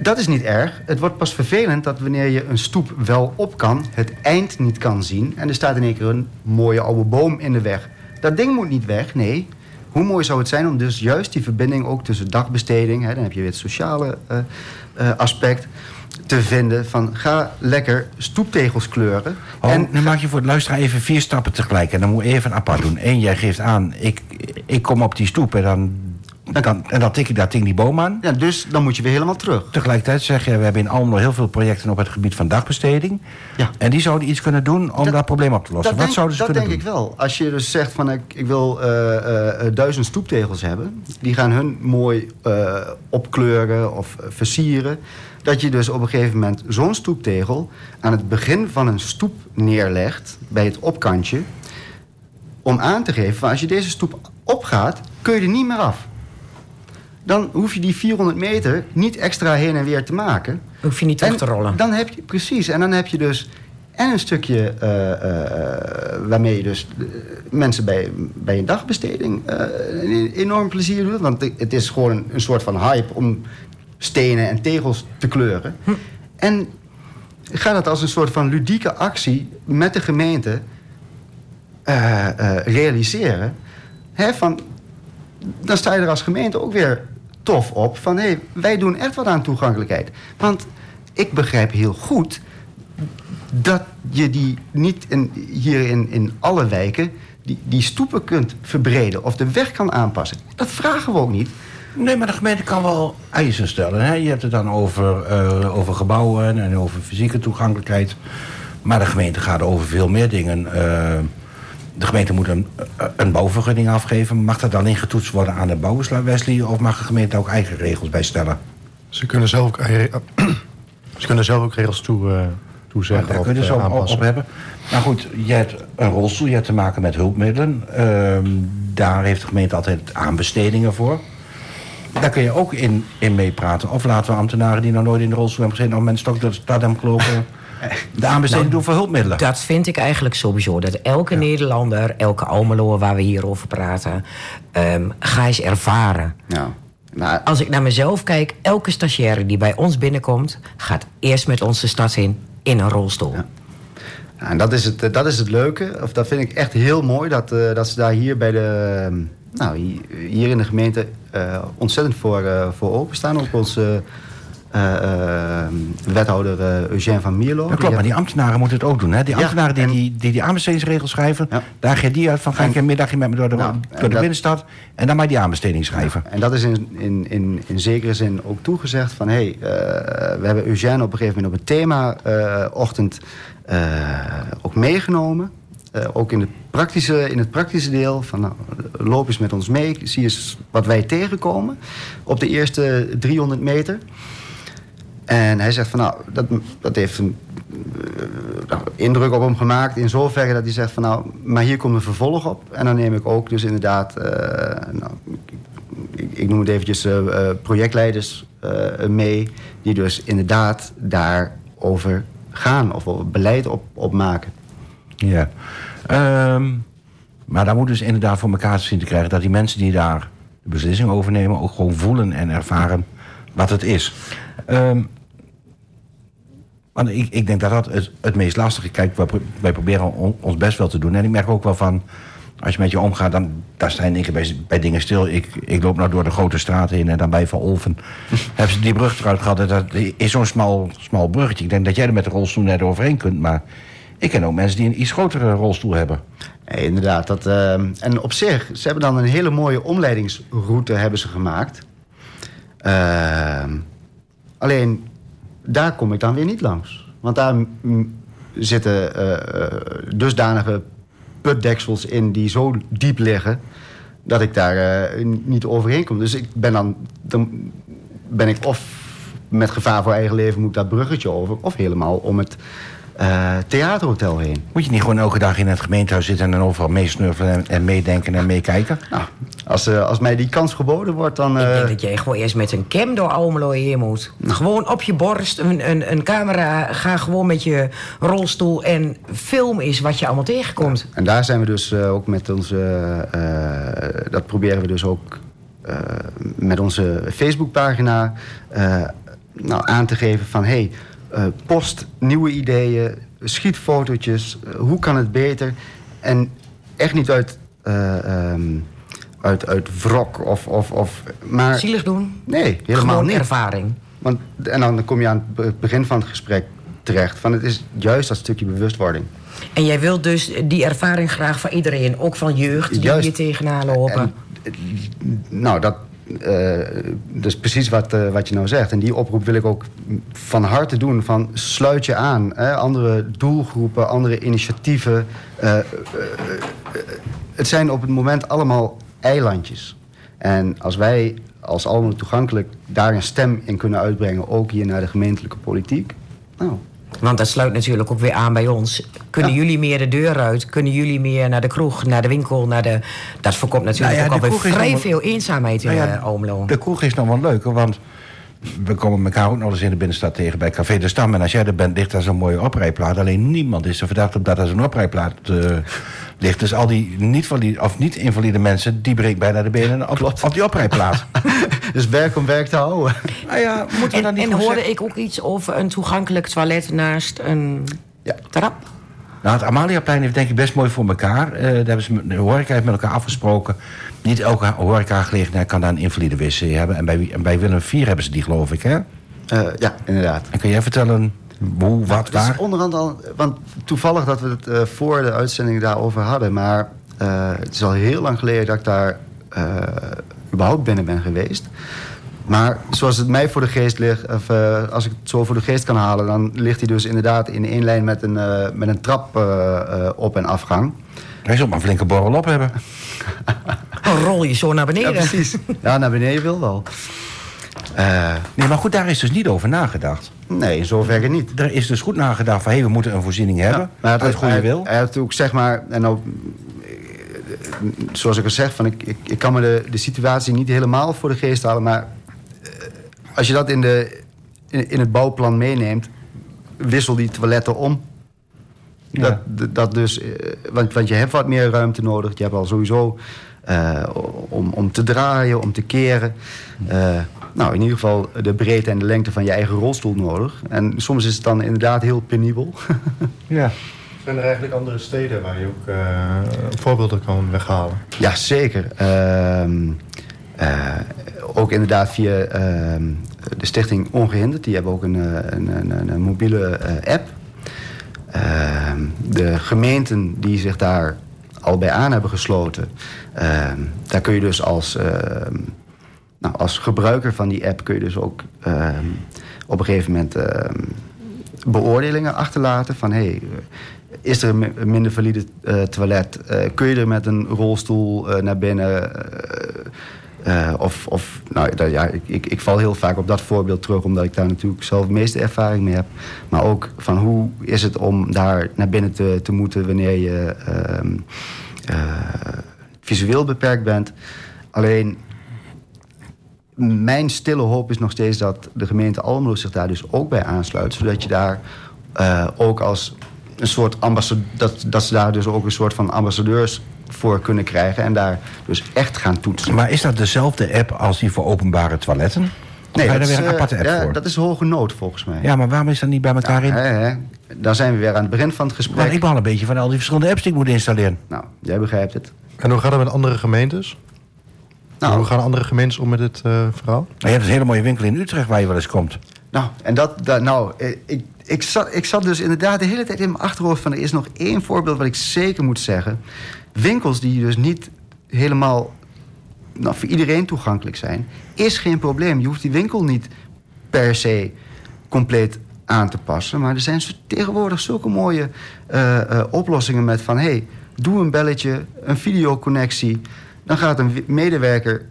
Dat is niet erg. Het wordt pas vervelend dat wanneer je een stoep wel op kan, het eind niet kan zien. En er staat in één keer een mooie oude boom in de weg. Dat ding moet niet weg, nee. Hoe mooi zou het zijn om dus juist die verbinding ook tussen dagbesteding, hè, dan heb je weer het sociale eh, eh, aspect, te vinden van ga lekker stoeptegels kleuren. Oh, en nu maak je voor de luisteraar even vier stappen tegelijk. En dan moet je even apart doen. Eén, jij geeft aan, ik, ik kom op die stoep en dan, dan, en dan tik ik daar tegen die boom aan. ja, dus dan moet je weer helemaal terug. Tegelijkertijd zeg je, we hebben in Almelo heel veel projecten op het gebied van dagbesteding. Ja. En die zouden iets kunnen doen om dat, Dat- probleem op te lossen. Wat denk, zouden ze dat kunnen denk doen? ik wel. Als je dus zegt van ik, ik wil eh, eh, eh, duizend stoeptegels hebben, die gaan hun mooi opkleuren of versieren. Dat je dus op een gegeven moment zo'n stoeptegel aan het begin van een stoep neerlegt bij het opkantje. Om aan te geven van als je deze stoep opgaat, kun je er niet meer af. Dan hoef je die 400 meter niet extra heen en weer te maken. Hoef je niet terug te rollen. Dan heb je, precies, en dan heb je dus en een stukje eh, eh, waarmee je dus eh, mensen bij, bij een dagbesteding enorm plezier doet. Want het is gewoon een, een soort van hype om stenen en tegels te kleuren. En ga dat als een soort van ludieke actie met de gemeente eh, eh, realiseren. Hè, van, dan sta je er als gemeente ook weer tof op. Van hé, hey, wij doen echt wat aan toegankelijkheid. Want ik begrijp heel goed dat je die niet in, hier in, in alle wijken die, die stoepen kunt verbreden of de weg kan aanpassen. Dat vragen we ook niet. Nee, maar de gemeente kan wel eisen stellen. Hè? Je hebt het dan over, eh, over gebouwen en over fysieke toegankelijkheid. Maar de gemeente gaat over veel meer dingen. Eh, de gemeente moet een, een bouwvergunning afgeven. Mag dat dan ingetoetst worden aan de bouwers, Wesley? Of mag de gemeente ook eigen regels bijstellen? Ze kunnen zelf ook, (coughs) ze kunnen zelf ook regels toe, eh, toezeggen Daar of kunnen ze eh, ook op, hebben. Nou goed, je hebt een rolstoel, je hebt te maken met hulpmiddelen. Ehm, daar heeft de gemeente altijd aanbestedingen voor. Daar kun je ook in, in meepraten. Of laten we ambtenaren die nog nooit in de rolstoel hebben gezeten... of mensen toch door de stad hebben gelopen... de aanbesteding doen voor hulpmiddelen. Dat vind ik eigenlijk sowieso. Dat elke Nederlander, elke Almeloer waar we hier over praten... ehm, ga eens ervaren. Nou, maar Als ik naar mezelf kijk, elke stagiaire die bij ons binnenkomt... gaat eerst met ons de stad in, in een rolstoel. Ja. Ja, en dat is, het, eh, dat is het leuke. Of dat vind ik echt heel mooi. Dat, eh, dat ze daar hier bij de. eh, Nou, hier, in de gemeente eh, ontzettend voor, eh, voor openstaan. Ook onze eh, wethouder Eugène van Mierlo. Dat klopt, maar die ambtenaren moeten het ook doen. Hè? Die Ja, ambtenaren die, die, die die aanbestedingsregels schrijven... Ja. daar ga je die uit van... ga ik een middagje met me door de, Nou, door en de dat- binnenstad... en dan maar die aanbesteding schrijven. En dat is in, in, in, in zekere zin ook toegezegd van... hé, hey, we hebben Eugène op een gegeven moment op een thema-ochtend ook meegenomen. Eh, ook in het, praktische, in het praktische deel van nou, loop eens met ons mee. Zie eens wat wij tegenkomen op de eerste 300 meter. En hij zegt van nou, dat, dat heeft een eh, nou, indruk op hem gemaakt. In zoverre dat hij zegt van nou, maar hier komt een vervolg op. En dan neem ik ook dus inderdaad, eh, nou, ik, ik noem het eventjes projectleiders mee. Die dus inderdaad daarover gaan of beleid op, opmaken. Ja. Ehm, maar daar moet dus inderdaad voor elkaar zien te krijgen... dat die mensen die daar de beslissing over nemen... ook gewoon voelen en ervaren wat het is. Ehm, want ik, ik denk dat dat het, het meest lastige... Kijk, wij, pro- wij proberen on- ons best wel te doen. En ik merk ook wel van... Als je met je omgaat, dan daar sta keer bij, dingen stil. Ik, ik loop nou door de grote straat heen en dan bij Van Olven... (laughs) hebben ze die brug eruit gehad. Dat is zo'n smal, smal bruggetje. Ik denk dat jij er met de rolstoel net overheen kunt. Maar ik ken ook mensen die een iets grotere rolstoel hebben. Nee, inderdaad. Dat, eh, en op zich, ze hebben dan een hele mooie omleidingsroute hebben ze gemaakt. Eh, alleen, daar kom ik dan weer niet langs. Want daar zitten eh, eh, dusdanige putdeksels in die zo diep liggen... dat ik daar eh, niet overheen kom. Dus ik ben dan, dan ben ik of met gevaar voor eigen leven moet ik dat bruggetje over... of helemaal om het eh, theaterhotel heen. Moet je niet gewoon elke dag in het gemeentehuis zitten... en dan overal meesnuffelen en, en meedenken en meekijken? Nou, als, eh, als mij die kans geboden wordt, dan... Ik eh, denk dat jij gewoon eerst met een cam door Almelo heen moet. Gewoon op je borst, een, een, een camera. Ga gewoon met je rolstoel en film is wat je allemaal tegenkomt. En daar zijn we dus eh, ook met onze... eh, dat proberen we dus ook eh, met onze Facebookpagina... eh, nou, aan te geven van... hey, eh, post nieuwe ideeën, schiet fotootjes, eh, hoe kan het beter? En echt niet uit, eh, ehm, uit, uit wrok of... of, of maar, Zielig doen? nee, helemaal Gewoon niet. ervaring. Want, en dan kom je aan het be- begin van het gesprek terecht. Van het is juist dat stukje bewustwording. En jij wilt dus die ervaring graag van iedereen, ook van jeugd, die Juist. hier tegenaan lopen. En, nou, dat, eh, dat is precies wat, eh, wat je nou zegt. En die oproep wil ik ook van harte doen. Van sluit je aan. Hè? Andere doelgroepen, andere initiatieven. Eh, het zijn op het moment allemaal eilandjes. En als wij als allemaal toegankelijk daar een stem in kunnen uitbrengen... ook hier naar de gemeentelijke politiek... Nou, Want dat sluit natuurlijk ook weer aan bij ons. Kunnen Ja. jullie meer de deur uit? Kunnen jullie meer naar de kroeg, naar de winkel? Naar de... Dat voorkomt natuurlijk Nou ja, ook alweer vrij nog veel eenzaamheid in Nou ja, eh. De kroeg is nog wel leuker, want we komen elkaar ook nog eens in de binnenstad tegen bij Café de Stam. En als jij er bent, ligt daar zo'n mooie oprijplaat. Alleen niemand is er verdacht op dat er zo'n oprijplaat eh, ligt. Dus al die niet-invalide mensen, die breekt bijna de benen op, op die oprijplaat. (laughs) dus werk om werk te houden. nou ja, moeten we En, dan niet en hoorde zeggen- ik ook iets over een toegankelijk toilet naast een Ja. trap? Nou, het Amaliaplein heeft denk ik best mooi voor elkaar. Eh, daar hebben ze de horeca heeft met elkaar afgesproken. Niet elke horecagelegenheid kan daar een invalide wc hebben. En bij, en bij Willem IV hebben ze die, geloof ik, hè? Eh, ja, inderdaad. En kun jij vertellen hoe, wat, Het is waar? onderhand al, want toevallig dat we het eh, voor de uitzending daarover hadden, maar eh, het is al heel lang geleden dat ik daar eh, überhaupt binnen ben geweest. Maar zoals het mij voor de geest ligt, of eh, als ik het zo voor de geest kan halen, dan ligt hij dus inderdaad in één lijn met een, eh, met een trap eh, eh, op- en afgang. Hij zal maar een flinke borrel op hebben. (laughs) Dan rol je zo naar beneden. Ja, precies. Ja, naar beneden wil wel. Eh, Nee, maar goed, daar is dus niet over nagedacht. nee, in zoverre niet. Er is dus goed nagedacht van... hé, we moeten een voorziening hebben. Ja, maar het- uit goede hij, wil. Hij heeft ook zeg maar, en ook, zoals ik al zeg, van ik, ik, ik kan me de, de situatie niet helemaal voor de geest halen, maar eh, als je dat in, de, in, in het bouwplan meeneemt, wissel die toiletten om. Dat, dat- dat dus, eh, want, want je hebt wat meer ruimte nodig. Je hebt al sowieso eh, om, om te draaien, om te keren. Nou, in ieder geval de breedte en de lengte van je eigen rolstoel nodig. En soms is het dan inderdaad heel penibel. (laughs) Ja. Zijn er eigenlijk andere steden waar je ook eh, voorbeelden kan weghalen? Ja, zeker. Ehm, eh, ook inderdaad via ehm, de stichting Ongehinderd. Die hebben ook een, eh, een, een, een, mobiele app. Ehm, de gemeenten die zich daar al bij aan hebben gesloten... ehm, daar kun je dus als, nou, als gebruiker van die app... kun je dus ook op een gegeven moment... beoordelingen achterlaten van... Hey, is er een mi- een minder valide eh, toilet? Eh, kun je er met een rolstoel eh, naar binnen? Of, of nou, ja, ik, ik, ik val heel vaak op dat voorbeeld terug... omdat ik daar natuurlijk zelf de meeste ervaring mee heb. Maar ook van hoe is het om daar naar binnen te, te moeten... wanneer je ehm, eh, visueel beperkt bent. Alleen mijn stille hoop is nog steeds dat de gemeente Almelo zich daar dus ook bij aansluit. Zodat je daar ook als een soort ambassadeur... Dat, dat ze daar dus ook een soort van ambassadeurs voor kunnen krijgen. En daar dus echt gaan toetsen. Maar is dat dezelfde app als die voor openbare toiletten? Of Nee, ga je dat daar is, weer een eh, aparte app ja, voor? dat is hoge nood volgens mij. Ja, maar waarom is dat niet bij elkaar in? Hè, hè. Dan zijn we weer aan het begin van het gesprek. ik ben al een beetje van al die verschillende apps die ik moet installeren. Nou, jij begrijpt het. En hoe gaat het met andere gemeentes? Nou, hoe gaan andere gemeentes om met dit eh, verhaal? Maar je hebt een hele mooie winkel in Utrecht waar je wel eens komt. Nou, en dat, dat nou, eh, ik, ik, zat, ik zat dus inderdaad de hele tijd in mijn achterhoofd van er is nog één voorbeeld wat ik zeker moet zeggen. Winkels die dus niet helemaal nou, voor iedereen toegankelijk zijn, is geen probleem. Je hoeft die winkel niet per se compleet aan te passen. Maar er zijn tegenwoordig zulke mooie eh, eh, oplossingen met van... hey, doe een belletje, een videoconnectie. Dan gaat een medewerker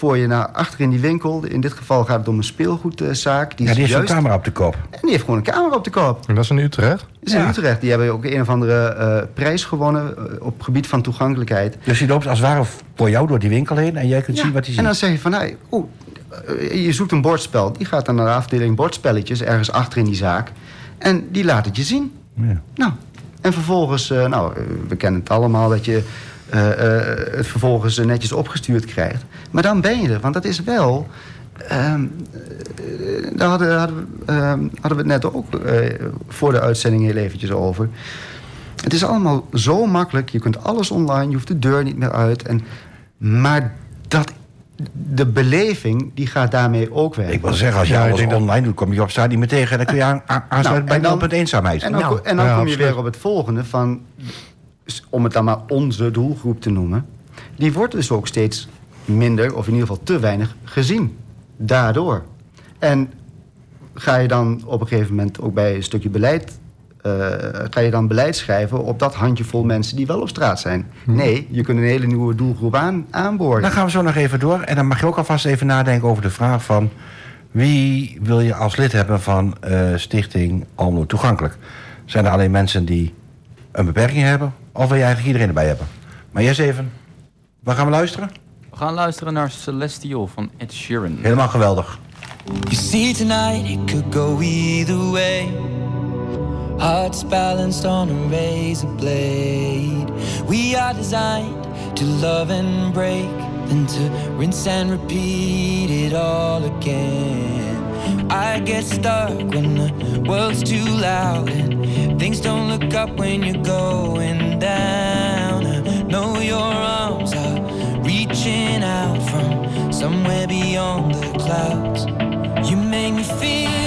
voor je naar achter in die winkel. In dit geval gaat het om een speelgoedzaak. Die ja, die heeft zo'n juist- camera op de kop. En die heeft gewoon een camera op de kop. En dat is in Utrecht? Dat is in Ja. Utrecht. Die hebben ook een of andere eh, prijs gewonnen... eh, op gebied van toegankelijkheid. Dus die loopt als het ware voor jou door die winkel heen en jij kunt Ja, zien wat hij En dan ziet. zeg je van, hey, oeh, eh, je zoekt een bordspel. Die gaat dan naar de afdeling bordspelletjes, ergens achter in die zaak. En die laat het je zien. Ja. Nou, en vervolgens, eh, nou, we kennen het allemaal dat je eh, eh, het vervolgens netjes opgestuurd krijgt. Maar dan ben je er, want dat is wel ehm, eh, daar hadden, hadden, we, ehm, hadden we het net ook eh, voor de uitzending heel eventjes over. Het is allemaal zo makkelijk. Je kunt alles online, je hoeft de deur niet meer uit. En, maar dat, de beleving, die gaat daarmee ook weg. Ik wil zeggen, als je Ja, alles online doet, kom je op straat niet meer tegen. En dan kun je aan, aan, aansluiten Nou, bij dan- op het eenzaamheid. En dan, Nou. en dan Ja, kom je absoluut. weer op het volgende van, om het dan maar onze doelgroep te noemen. Die wordt dus ook steeds minder, of in ieder geval te weinig, gezien. Daardoor. En ga je dan op een gegeven moment ook bij een stukje beleid... eh, ga je dan beleid schrijven op dat handjevol mensen die wel op straat zijn? Nee, je kunt een hele nieuwe doelgroep aan, aanboren. Dan gaan we zo nog even door. En dan mag je ook alvast even nadenken over de vraag van... wie wil je als lid hebben van eh, Stichting Almelo Toegankelijk? Zijn er alleen mensen die een beperking hebben? Of wil je eigenlijk iedereen erbij hebben? Maar eerst even, waar gaan we luisteren? We gaan luisteren naar Celestial van Ed Sheeran. Helemaal geweldig. You see, tonight it could go either way. Hearts balanced on a razor blade. We are designed to love and break, then to rinse and repeat it all again. I get stuck when the world's too loud and things don't look up when you're going down. I know your arms are reaching out from somewhere beyond the clouds. You make me feel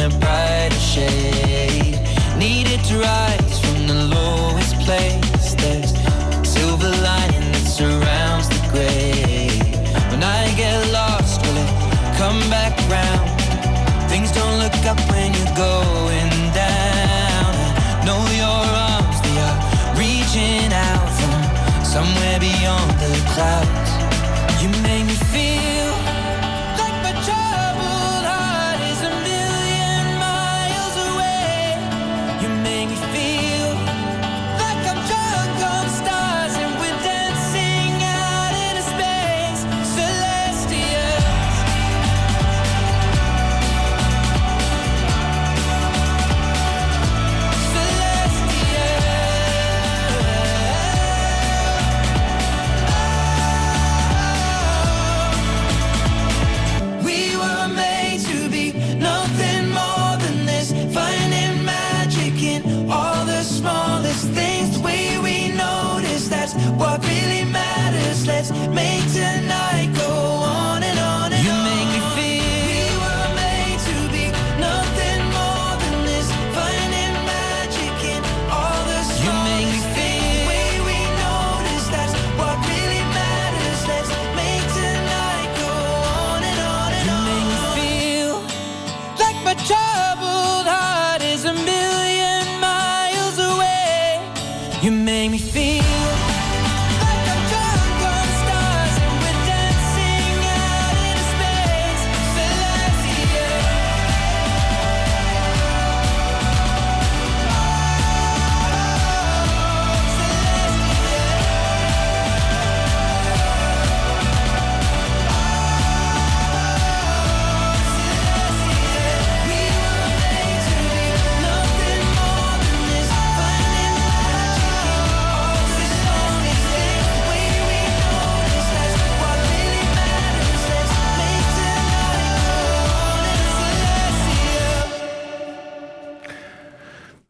a brighter shade. Needed to rise from the lowest place. There's silver lining that surrounds the gray. When I get lost, will it come back round? Things don't look up when you're going down. I know your arms, they are reaching out from somewhere beyond the clouds.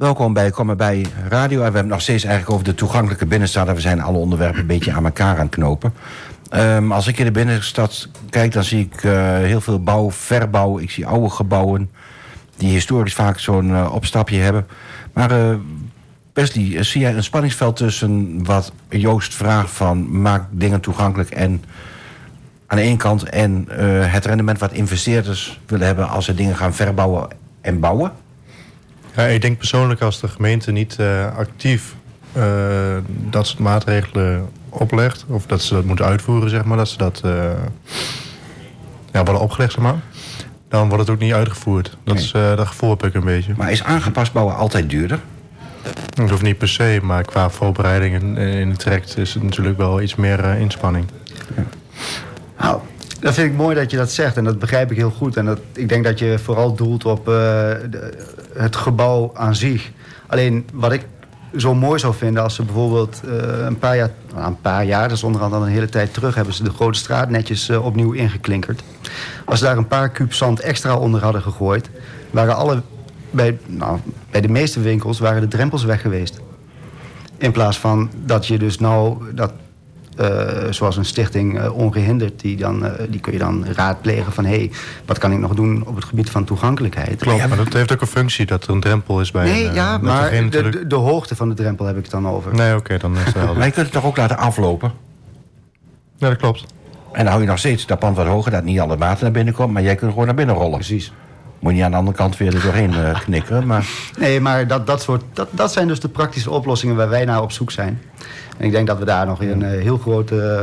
Welkom bij Kom bij Radio. We hebben nog steeds eigenlijk over de toegankelijke binnenstad. En we zijn alle onderwerpen een beetje aan elkaar aan het knopen. Ehm, als ik in de binnenstad kijk, dan zie ik eh, heel veel bouw, verbouw. Ik zie oude gebouwen die historisch vaak zo'n eh, opstapje hebben. Maar eh Wesley, zie jij een spanningsveld tussen wat Joost vraagt van maak dingen toegankelijk en aan de ene kant en het rendement wat investeerders willen hebben als ze dingen gaan verbouwen en bouwen? Ja, ik denk persoonlijk als de gemeente niet eh, actief eh, dat soort maatregelen oplegt, of dat ze dat moeten uitvoeren, zeg maar, dat ze dat eh, ja, worden opgelegd, zeg maar, dan wordt het ook niet uitgevoerd. Dat, is, dat gevoel heb ik een beetje. Maar is aangepast bouwen altijd duurder? Het hoeft niet per se, maar qua voorbereiding in, het traject is het natuurlijk wel iets meer inspanning. Nou, dat vind ik mooi dat je dat zegt en dat begrijp ik heel goed. En dat, ik denk dat je vooral doelt op de- het gebouw aan zich. Alleen wat ik zo mooi zou vinden als ze bijvoorbeeld eh, een paar jaar, nou, een paar jaar, dat is onderhand een hele tijd terug, hebben ze de grote straat netjes eh, opnieuw ingeklinkerd. Als ze daar een paar kuub zand extra onder hadden gegooid, waren alle, bij, nou, bij de meeste winkels waren de drempels weg geweest. In plaats van dat je dus nou, dat, eh, zoals een stichting eh, Ongehinderd, die, dan, eh, die kun je dan raadplegen van... hé, hey, wat kan ik nog doen op het gebied van toegankelijkheid? Klopt, maar dat heeft ook een functie dat er een drempel is bij Nee, een, ja, maar de, natuurlijk- de, de hoogte van de drempel heb ik het dan over. Nee, oké, dan is het Maar helder. je kunt het toch ook laten aflopen? Ja, dat klopt. En dan hou je nog steeds dat pand wat hoger, dat niet alle water naar binnen komt, maar jij kunt gewoon naar binnen rollen. Precies. Moet je niet aan de andere kant weer er doorheen knikkeren, maar (laughs) Nee, maar dat, dat, soort, dat, dat zijn dus de praktische oplossingen waar wij naar op zoek zijn. En ik denk dat we daar nog een eh, heel groot, eh,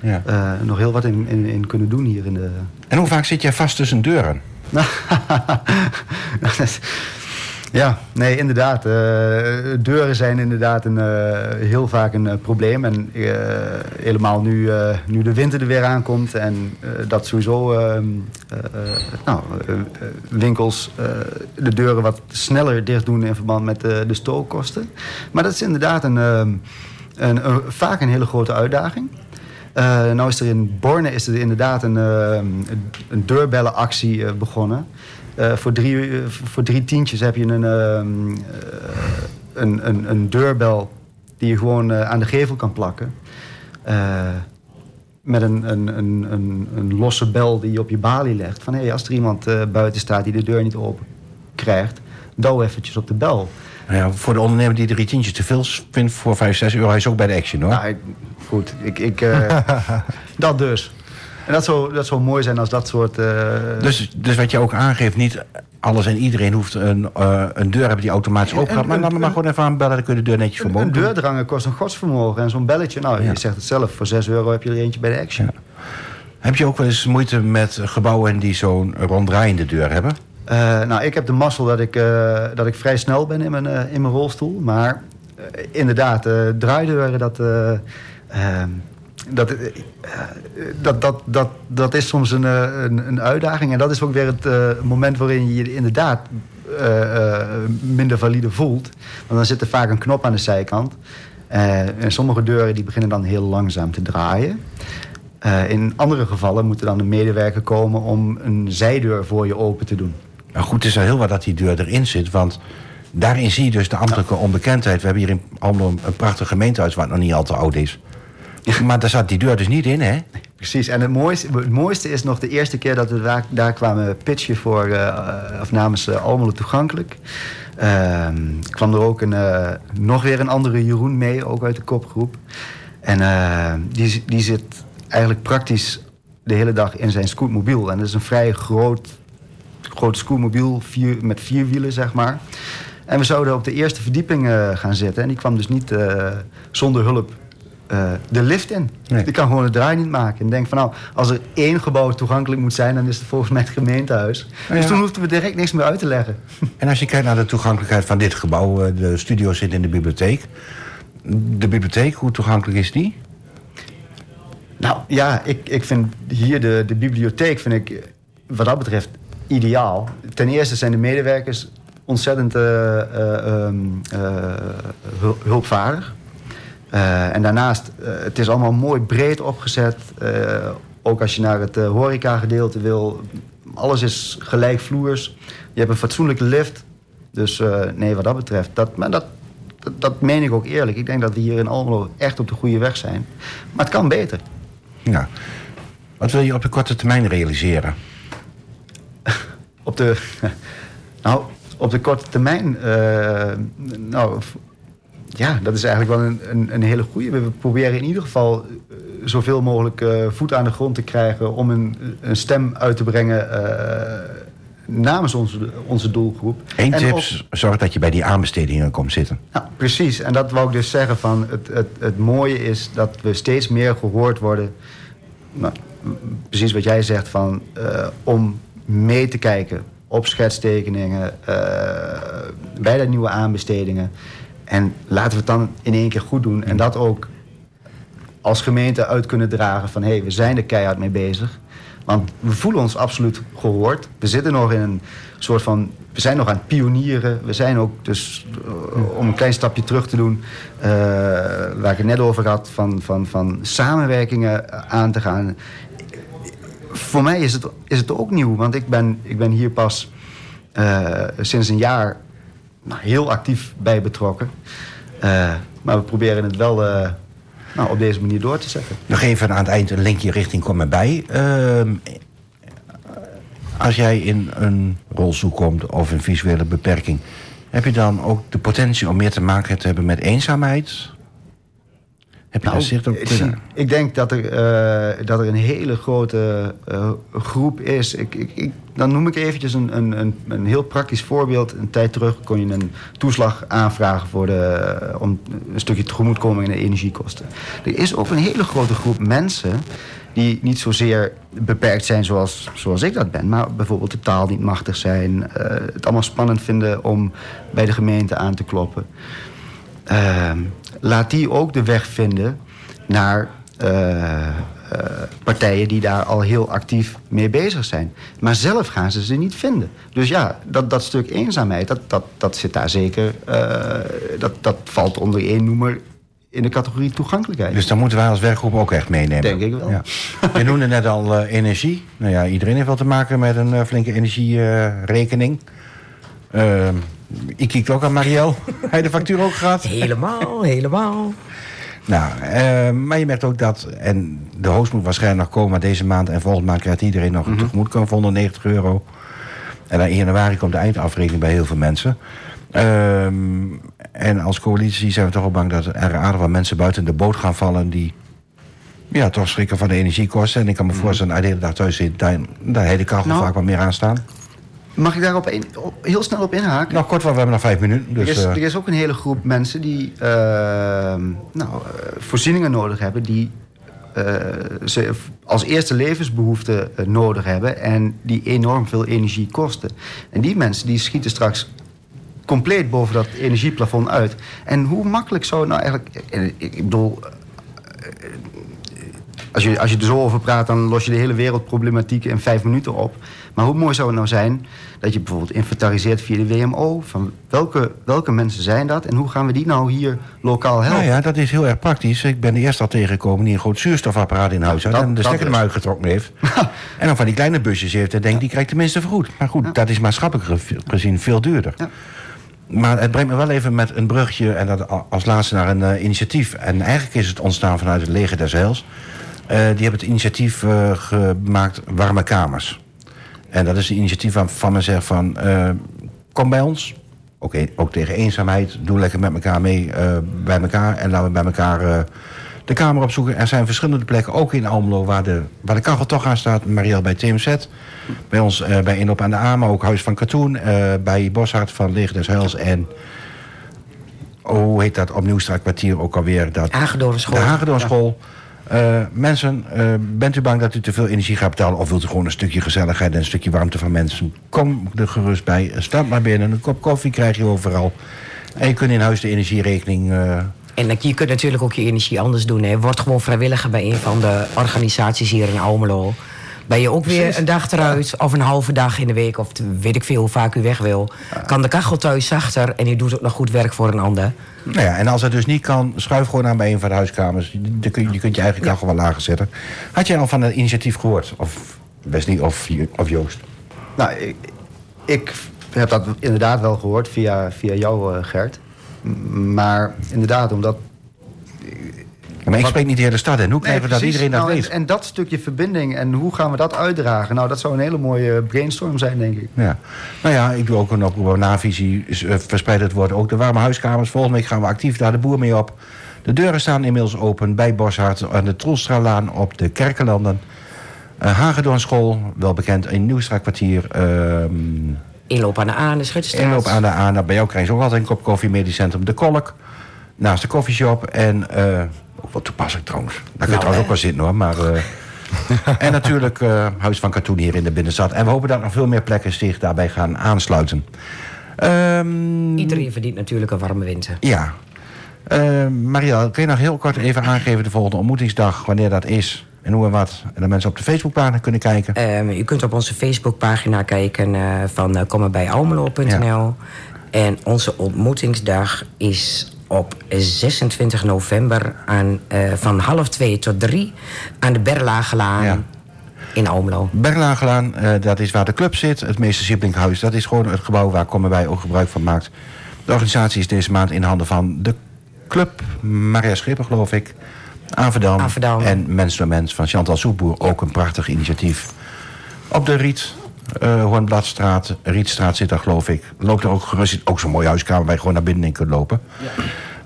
ja. eh, nog heel wat in, in, in kunnen doen hier in de... En hoe vaak zit jij vast tussen deuren? (laughs) ja, nee, inderdaad. eh, deuren zijn inderdaad een, eh, heel vaak een eh, probleem. En eh, helemaal nu, eh, nu de winter er weer aankomt en eh, dat sowieso ehm, eh, eh, nou, eh, eh, winkels eh, de deuren wat sneller dicht doen in verband met de, de stookkosten. Maar dat is inderdaad een, een- vaak een hele grote uitdaging. Eh, nou is er in Borne is er inderdaad een, eh, een, deurbellenactie eh, begonnen. Eh, voor, drie, eh, voor tientjes heb je een, eh, een, een, een deurbel die je gewoon eh, aan de gevel kan plakken. Eh, met een, een, een, een, losse bel die je op je balie legt. Van hé, als er iemand eh, buiten staat die de deur niet open krijgt, douw eventjes op de bel. Nou ja, voor de ondernemer die drie tientjes te veel vindt voor 5, 6 euro, hij is ook bij de Action hoor. Nou, ik- goed, ik, ik, eh, (laughs) dat dus. En dat zou, dat zou mooi zijn als dat soort... eh, Dus, dus wat je ook aangeeft, niet alles en iedereen hoeft een, eh, een deur hebben die automatisch open gaat. een- Maar laat me maar gewoon even aanbellen, dan kun je de deur netjes een, vermogen. een deurdrangen kost een godsvermogen. En zo'n belletje, nou, Ja. je zegt het zelf, voor 6 euro heb je er eentje bij de Action. Heb je ook wel eens moeite met gebouwen die zo'n ronddraaiende deur hebben? Eh, nou, ik heb de mazzel dat ik, eh, dat ik vrij snel ben in mijn, eh, in mijn rolstoel. Maar inderdaad, draaideuren, dat, eh, ehm, dat, dat, dat, dat, dat is soms een, een, een uitdaging. En dat is ook weer het moment waarin je je inderdaad minder valide voelt. Want dan zit er vaak een knop aan de zijkant. En sommige deuren die beginnen dan heel langzaam te draaien. In andere gevallen moet er dan een medewerker komen om een zijdeur voor je open te doen. Nou goed, het is wel heel wat dat die deur erin zit, want daarin zie je dus de ambtelijke onbekendheid. We hebben hier in Almelo een, prachtig gemeentehuis wat nog niet al te oud is. Maar daar zat die deur dus niet in, hè? Precies, en het mooiste, het mooiste is nog de eerste keer dat we daar, daar kwamen pitchen voor, eh, of namens uh, Almelo Toegankelijk. Ehm, kwam er ook een, eh, nog weer een andere Jeroen mee, ook uit de kopgroep. En eh, die, die zit eigenlijk praktisch de hele dag in zijn scootmobiel. En dat is een vrij groot, groot scootmobiel vier, met vier wielen, zeg maar. En we zouden op de eerste verdieping eh, gaan zitten. En die kwam dus niet eh, zonder hulp eh, de lift in. Nee. Die kan gewoon het draai niet maken. En denk van nou, als er één gebouw toegankelijk moet zijn, dan is het volgens mij het gemeentehuis. ja. Dus toen hoefden we direct niks meer uit te leggen. (laughs) En als je kijkt naar de toegankelijkheid van dit gebouw, de studio zit in de bibliotheek. De bibliotheek, hoe toegankelijk is die? Nou ja, ik, ik vind hier de, de bibliotheek, vind ik wat dat betreft ideaal. Ten eerste zijn de medewerkers ontzettend eh, eh, ehm, eh, hul- hulpvaardig. En daarnaast, het is allemaal mooi breed opgezet. Ook als je naar het horeca-gedeelte wil. Alles is gelijkvloers. Je hebt een fatsoenlijke lift. Dus nee, wat dat betreft. Dat, maar dat, dat meen ik ook eerlijk. Ik denk dat we hier in Almelo echt op de goede weg zijn. Maar het kan beter. Ja. Wat wil je op de korte termijn realiseren? Op de, (laughs) nou, op de korte termijn, eh, nou, ja, dat is eigenlijk wel een, een, een hele goede. We proberen in ieder geval eh, zoveel mogelijk eh, voet aan de grond te krijgen om een, een stem uit te brengen namens onze, onze doelgroep. Eén tip, zorg dat je bij die aanbestedingen komt zitten. nou, precies. En dat wou ik dus zeggen van het, het, het mooie is dat we steeds meer gehoord worden. Nou, precies wat jij zegt van om mee te kijken op schetstekeningen, eh, bij de nieuwe aanbestedingen. En laten we het dan in één keer goed doen. En dat ook als gemeente uit kunnen dragen van hé, hey, we zijn er keihard mee bezig. Want we voelen ons absoluut gehoord. We zitten nog in een soort van. We zijn nog aan het pionieren. We zijn ook dus, eh, om een klein stapje terug te doen, eh, waar ik het net over had, van, van, van samenwerkingen aan te gaan. Voor mij is het, is het ook nieuw, want ik ben, ik ben hier pas eh, sinds een jaar nou, heel actief bij betrokken. Eh, maar we proberen het wel eh, nou, op deze manier door te zetten. Nog even aan het eind een linkje richting Kom erbij. Ehm, als jij in een rolstoel komt of een visuele beperking... heb je dan ook de potentie om meer te maken te hebben met eenzaamheid? Heb je daar zicht op? ik, zie- ik denk dat er, eh, dat er een hele grote eh, groep is. Ik, ik, ik, dan noem ik eventjes een, een, een, een heel praktisch voorbeeld. Een tijd terug kon je een toeslag aanvragen voor de, om een stukje tegemoetkoming in de energiekosten. Er is ook een hele grote groep mensen die niet zozeer beperkt zijn zoals, zoals ik dat ben, maar bijvoorbeeld de taal niet machtig zijn, eh, het allemaal spannend vinden om bij de gemeente aan te kloppen. Ehm, laat die ook de weg vinden naar eh, eh, partijen die daar al heel actief mee bezig zijn. Maar zelf gaan ze ze niet vinden. Dus ja, dat, dat stuk eenzaamheid, dat, dat, dat zit daar zeker. eh, dat, dat valt onder één noemer in de categorie toegankelijkheid. Dus dan moeten wij als werkgroep ook echt meenemen. Denk ik wel. Ja. (laughs) Je noemde net al energie. Nou ja, iedereen heeft wel te maken met een flinke energierekening. Ehm ik kijk ook aan Marielle. (laughs) Je de factuur ook gehad? Helemaal, helemaal. Nou, eh, maar je merkt ook dat, en de host moet waarschijnlijk nog komen deze maand... en volgende maand krijgt iedereen nog een tegemoetkoming van 190 euro. En dan in januari komt de eindafrekening bij heel veel mensen. Ehm, en als coalitie zijn we toch wel bang dat er aardig wat mensen buiten de boot gaan vallen... die ja, toch schrikken van de energiekosten. En ik kan me voorstellen, als je de hele dag thuis zit... daar, de kachel Nou. vaak wat meer aan staan. Mag ik daarop op- heel snel op inhaken? Nou, kort, want we hebben nog vijf minuten. Dus, er, is, eh, er is ook een hele groep mensen die ehm, nou, eh, voorzieningen nodig hebben die eh, ze als eerste levensbehoefte eh, nodig hebben en die enorm veel energie kosten. En die mensen die schieten straks compleet boven dat energieplafond uit. En hoe makkelijk zou het nou eigenlijk. Ik, bedoel. Als je, als je er zo over praat, dan los je de hele wereldproblematiek in vijf minuten op. Maar hoe mooi zou het nou zijn dat je bijvoorbeeld inventariseert via de WMO... van welke, welke mensen zijn dat en hoe gaan we die nou hier lokaal helpen? Nou ja, dat is heel erg praktisch. Ik ben de eerste al tegengekomen die een groot zuurstofapparaat in huis had... dat- en de stekker hem uitgetrokken heeft. (laughs) en dan van die kleine busjes heeft en denkt, die krijgt tenminste vergoed. Maar goed, dat is maatschappelijk ge- gezien veel duurder. Ja. Maar het brengt me wel even met een brugje... en dat als laatste naar een eh, initiatief. En eigenlijk is het ontstaan vanuit het leger des Heils. Eh, die hebben het initiatief eh, gemaakt Warme Kamers. En dat is een initiatief men zegt van... eh, kom bij ons, ook, e- ook tegen eenzaamheid. Doe lekker met elkaar mee eh, bij elkaar. En laten we bij elkaar eh, de kamer opzoeken. Er zijn verschillende plekken, ook in Almelo... waar de, waar de kachel toch aan staat. Marielle bij TMZ. Bij ons bij Inop aan de A, maar ook Huis van Katoen. bij Boshart van Leger des Heils. En oh, hoe heet dat op Nieuwstraatkwartier ook alweer? Dat, Hagedornschool. De Hagedornschool. Eh, mensen, eh, bent u bang dat u te veel energie gaat betalen... of wilt u gewoon een stukje gezelligheid en een stukje warmte van mensen? Kom er gerust bij. Stap maar binnen. Een kop koffie krijg je overal. En je kunt in huis de energierekening... eh, En je kunt natuurlijk ook je energie anders doen. Hè. Word gewoon vrijwilliger bij een van de organisaties hier in Almelo. Ben je ook weer een dag eruit of een halve dag in de week... of weet ik veel hoe vaak u weg wil... kan de kachel thuis zachter en u doet ook nog goed werk voor een ander. Nou ja, en als het dus niet kan, schuif gewoon aan bij een van de huiskamers. Je, kun, je kunt je eigen kachel wel lager zetten. Had jij al van het initiatief gehoord? Of Wesley of, of Joost? Nou, ik, ik heb dat inderdaad wel gehoord via, via jou, eh, Gert. Maar inderdaad, omdat maar ik spreek niet de hele stad in. Hoe krijgen we dat iedereen dat Nou, weet? En, en dat stukje verbinding en hoe gaan we dat uitdragen? Nou, dat zou een hele mooie brainstorm zijn, denk ik. Ja. Nou ja, ik doe ook een oproep. Navisie is, eh, verspreidt het woord. Ook de warme huiskamers. Volgende week gaan we actief daar de boer mee op. De deuren staan inmiddels open bij Boshart aan de Troelstralaan op de Kerkelanden. Uh, Hagedornschool, wel bekend in Nieuwstraatkwartier. ehm Inloop aan de Aan, de Schutterstraat. inloop aan de Ana. Bij jou krijg je ook altijd een kop koffie. Medisch Centrum De Kolk. Naast de koffieshop. En eh, ook wat toepasselijk trouwens. Daar kun je Nou, trouwens ook wel zitten hoor. Maar, eh, (laughs) en natuurlijk eh, Huis van Katoen hier in de binnenstad. En we hopen dat nog veel meer plekken zich daarbij gaan aansluiten. Ehm, Iedereen verdient natuurlijk een warme winter. ja. Uh, Marielle, kun je nog heel kort even aangeven de volgende ontmoetingsdag, wanneer dat is en hoe en wat? En dat mensen op de Facebookpagina kunnen kijken. Ehm, u kunt op onze Facebookpagina kijken eh, van uh, kommenbijalmelo.nl. En onze ontmoetingsdag is op 26 november aan, eh, van half twee tot drie aan de Berlagelaan Ja. in Almelo. Berlagelaan, eh, dat is waar de club zit. Het meeste Siblinghuis, dat is gewoon het gebouw waar Komen bij ook gebruik van maakt. De organisatie is deze maand in handen van de club Maria Schipper, geloof ik. Averdam, Averdam. en Mens door Mens van Chantal Soepboer. Ook een prachtig initiatief. Op de Riet, eh Hoornbladstraat, Rietstraat zit daar, geloof ik. Loopt er ook gerust ook zo'n mooie huiskamer waar je gewoon naar binnen in kunt lopen.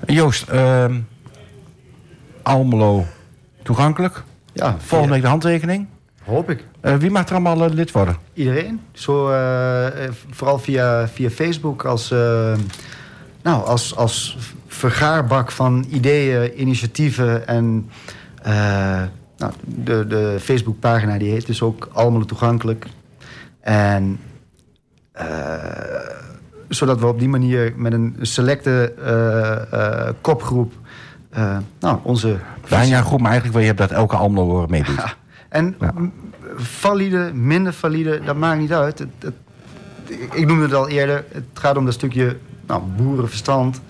Joost, ehm, Almelo toegankelijk. Ja, Volgende week de handtekening. Hoop ik. Eh, wie mag er allemaal eh, lid worden? Iedereen. Zo, eh, vooral via, via Facebook als, nou, als, als vergaarbak van ideeën, initiatieven. En nou, de, de Facebookpagina die heet dus ook Almelo Toegankelijk. En zodat we op die manier met een selecte eh, eh, kopgroep eh, nou, onze Bijna een groep, maar eigenlijk wil je dat elke Almelo meedoet. ja. En Ja. valide, minder valide, dat maakt niet uit. Het, het- ik noemde het al eerder. Het gaat om dat stukje nou, boerenverstand.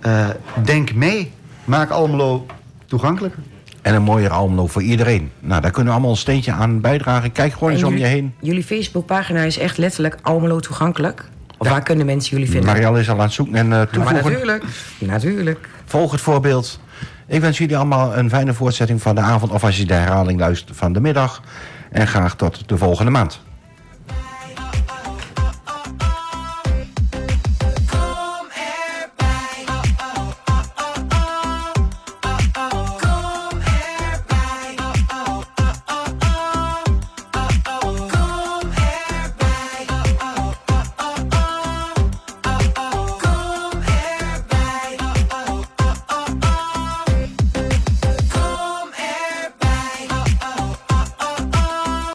Eh, denk mee. Maak Almelo toegankelijker. En een mooier Almelo voor iedereen. Nou, daar kunnen we allemaal een steentje aan bijdragen. Kijk gewoon eens En om je heen. Jullie Facebookpagina is echt letterlijk Almelo toegankelijk. Of waar kunnen mensen jullie vinden? Marielle is al aan het zoeken en maar toevoegen. natuurlijk. Natuurlijk. Volg het voorbeeld. Ik wens jullie allemaal een fijne voortzetting van de avond... of als je de herhaling luistert van de middag. En graag tot de volgende maand.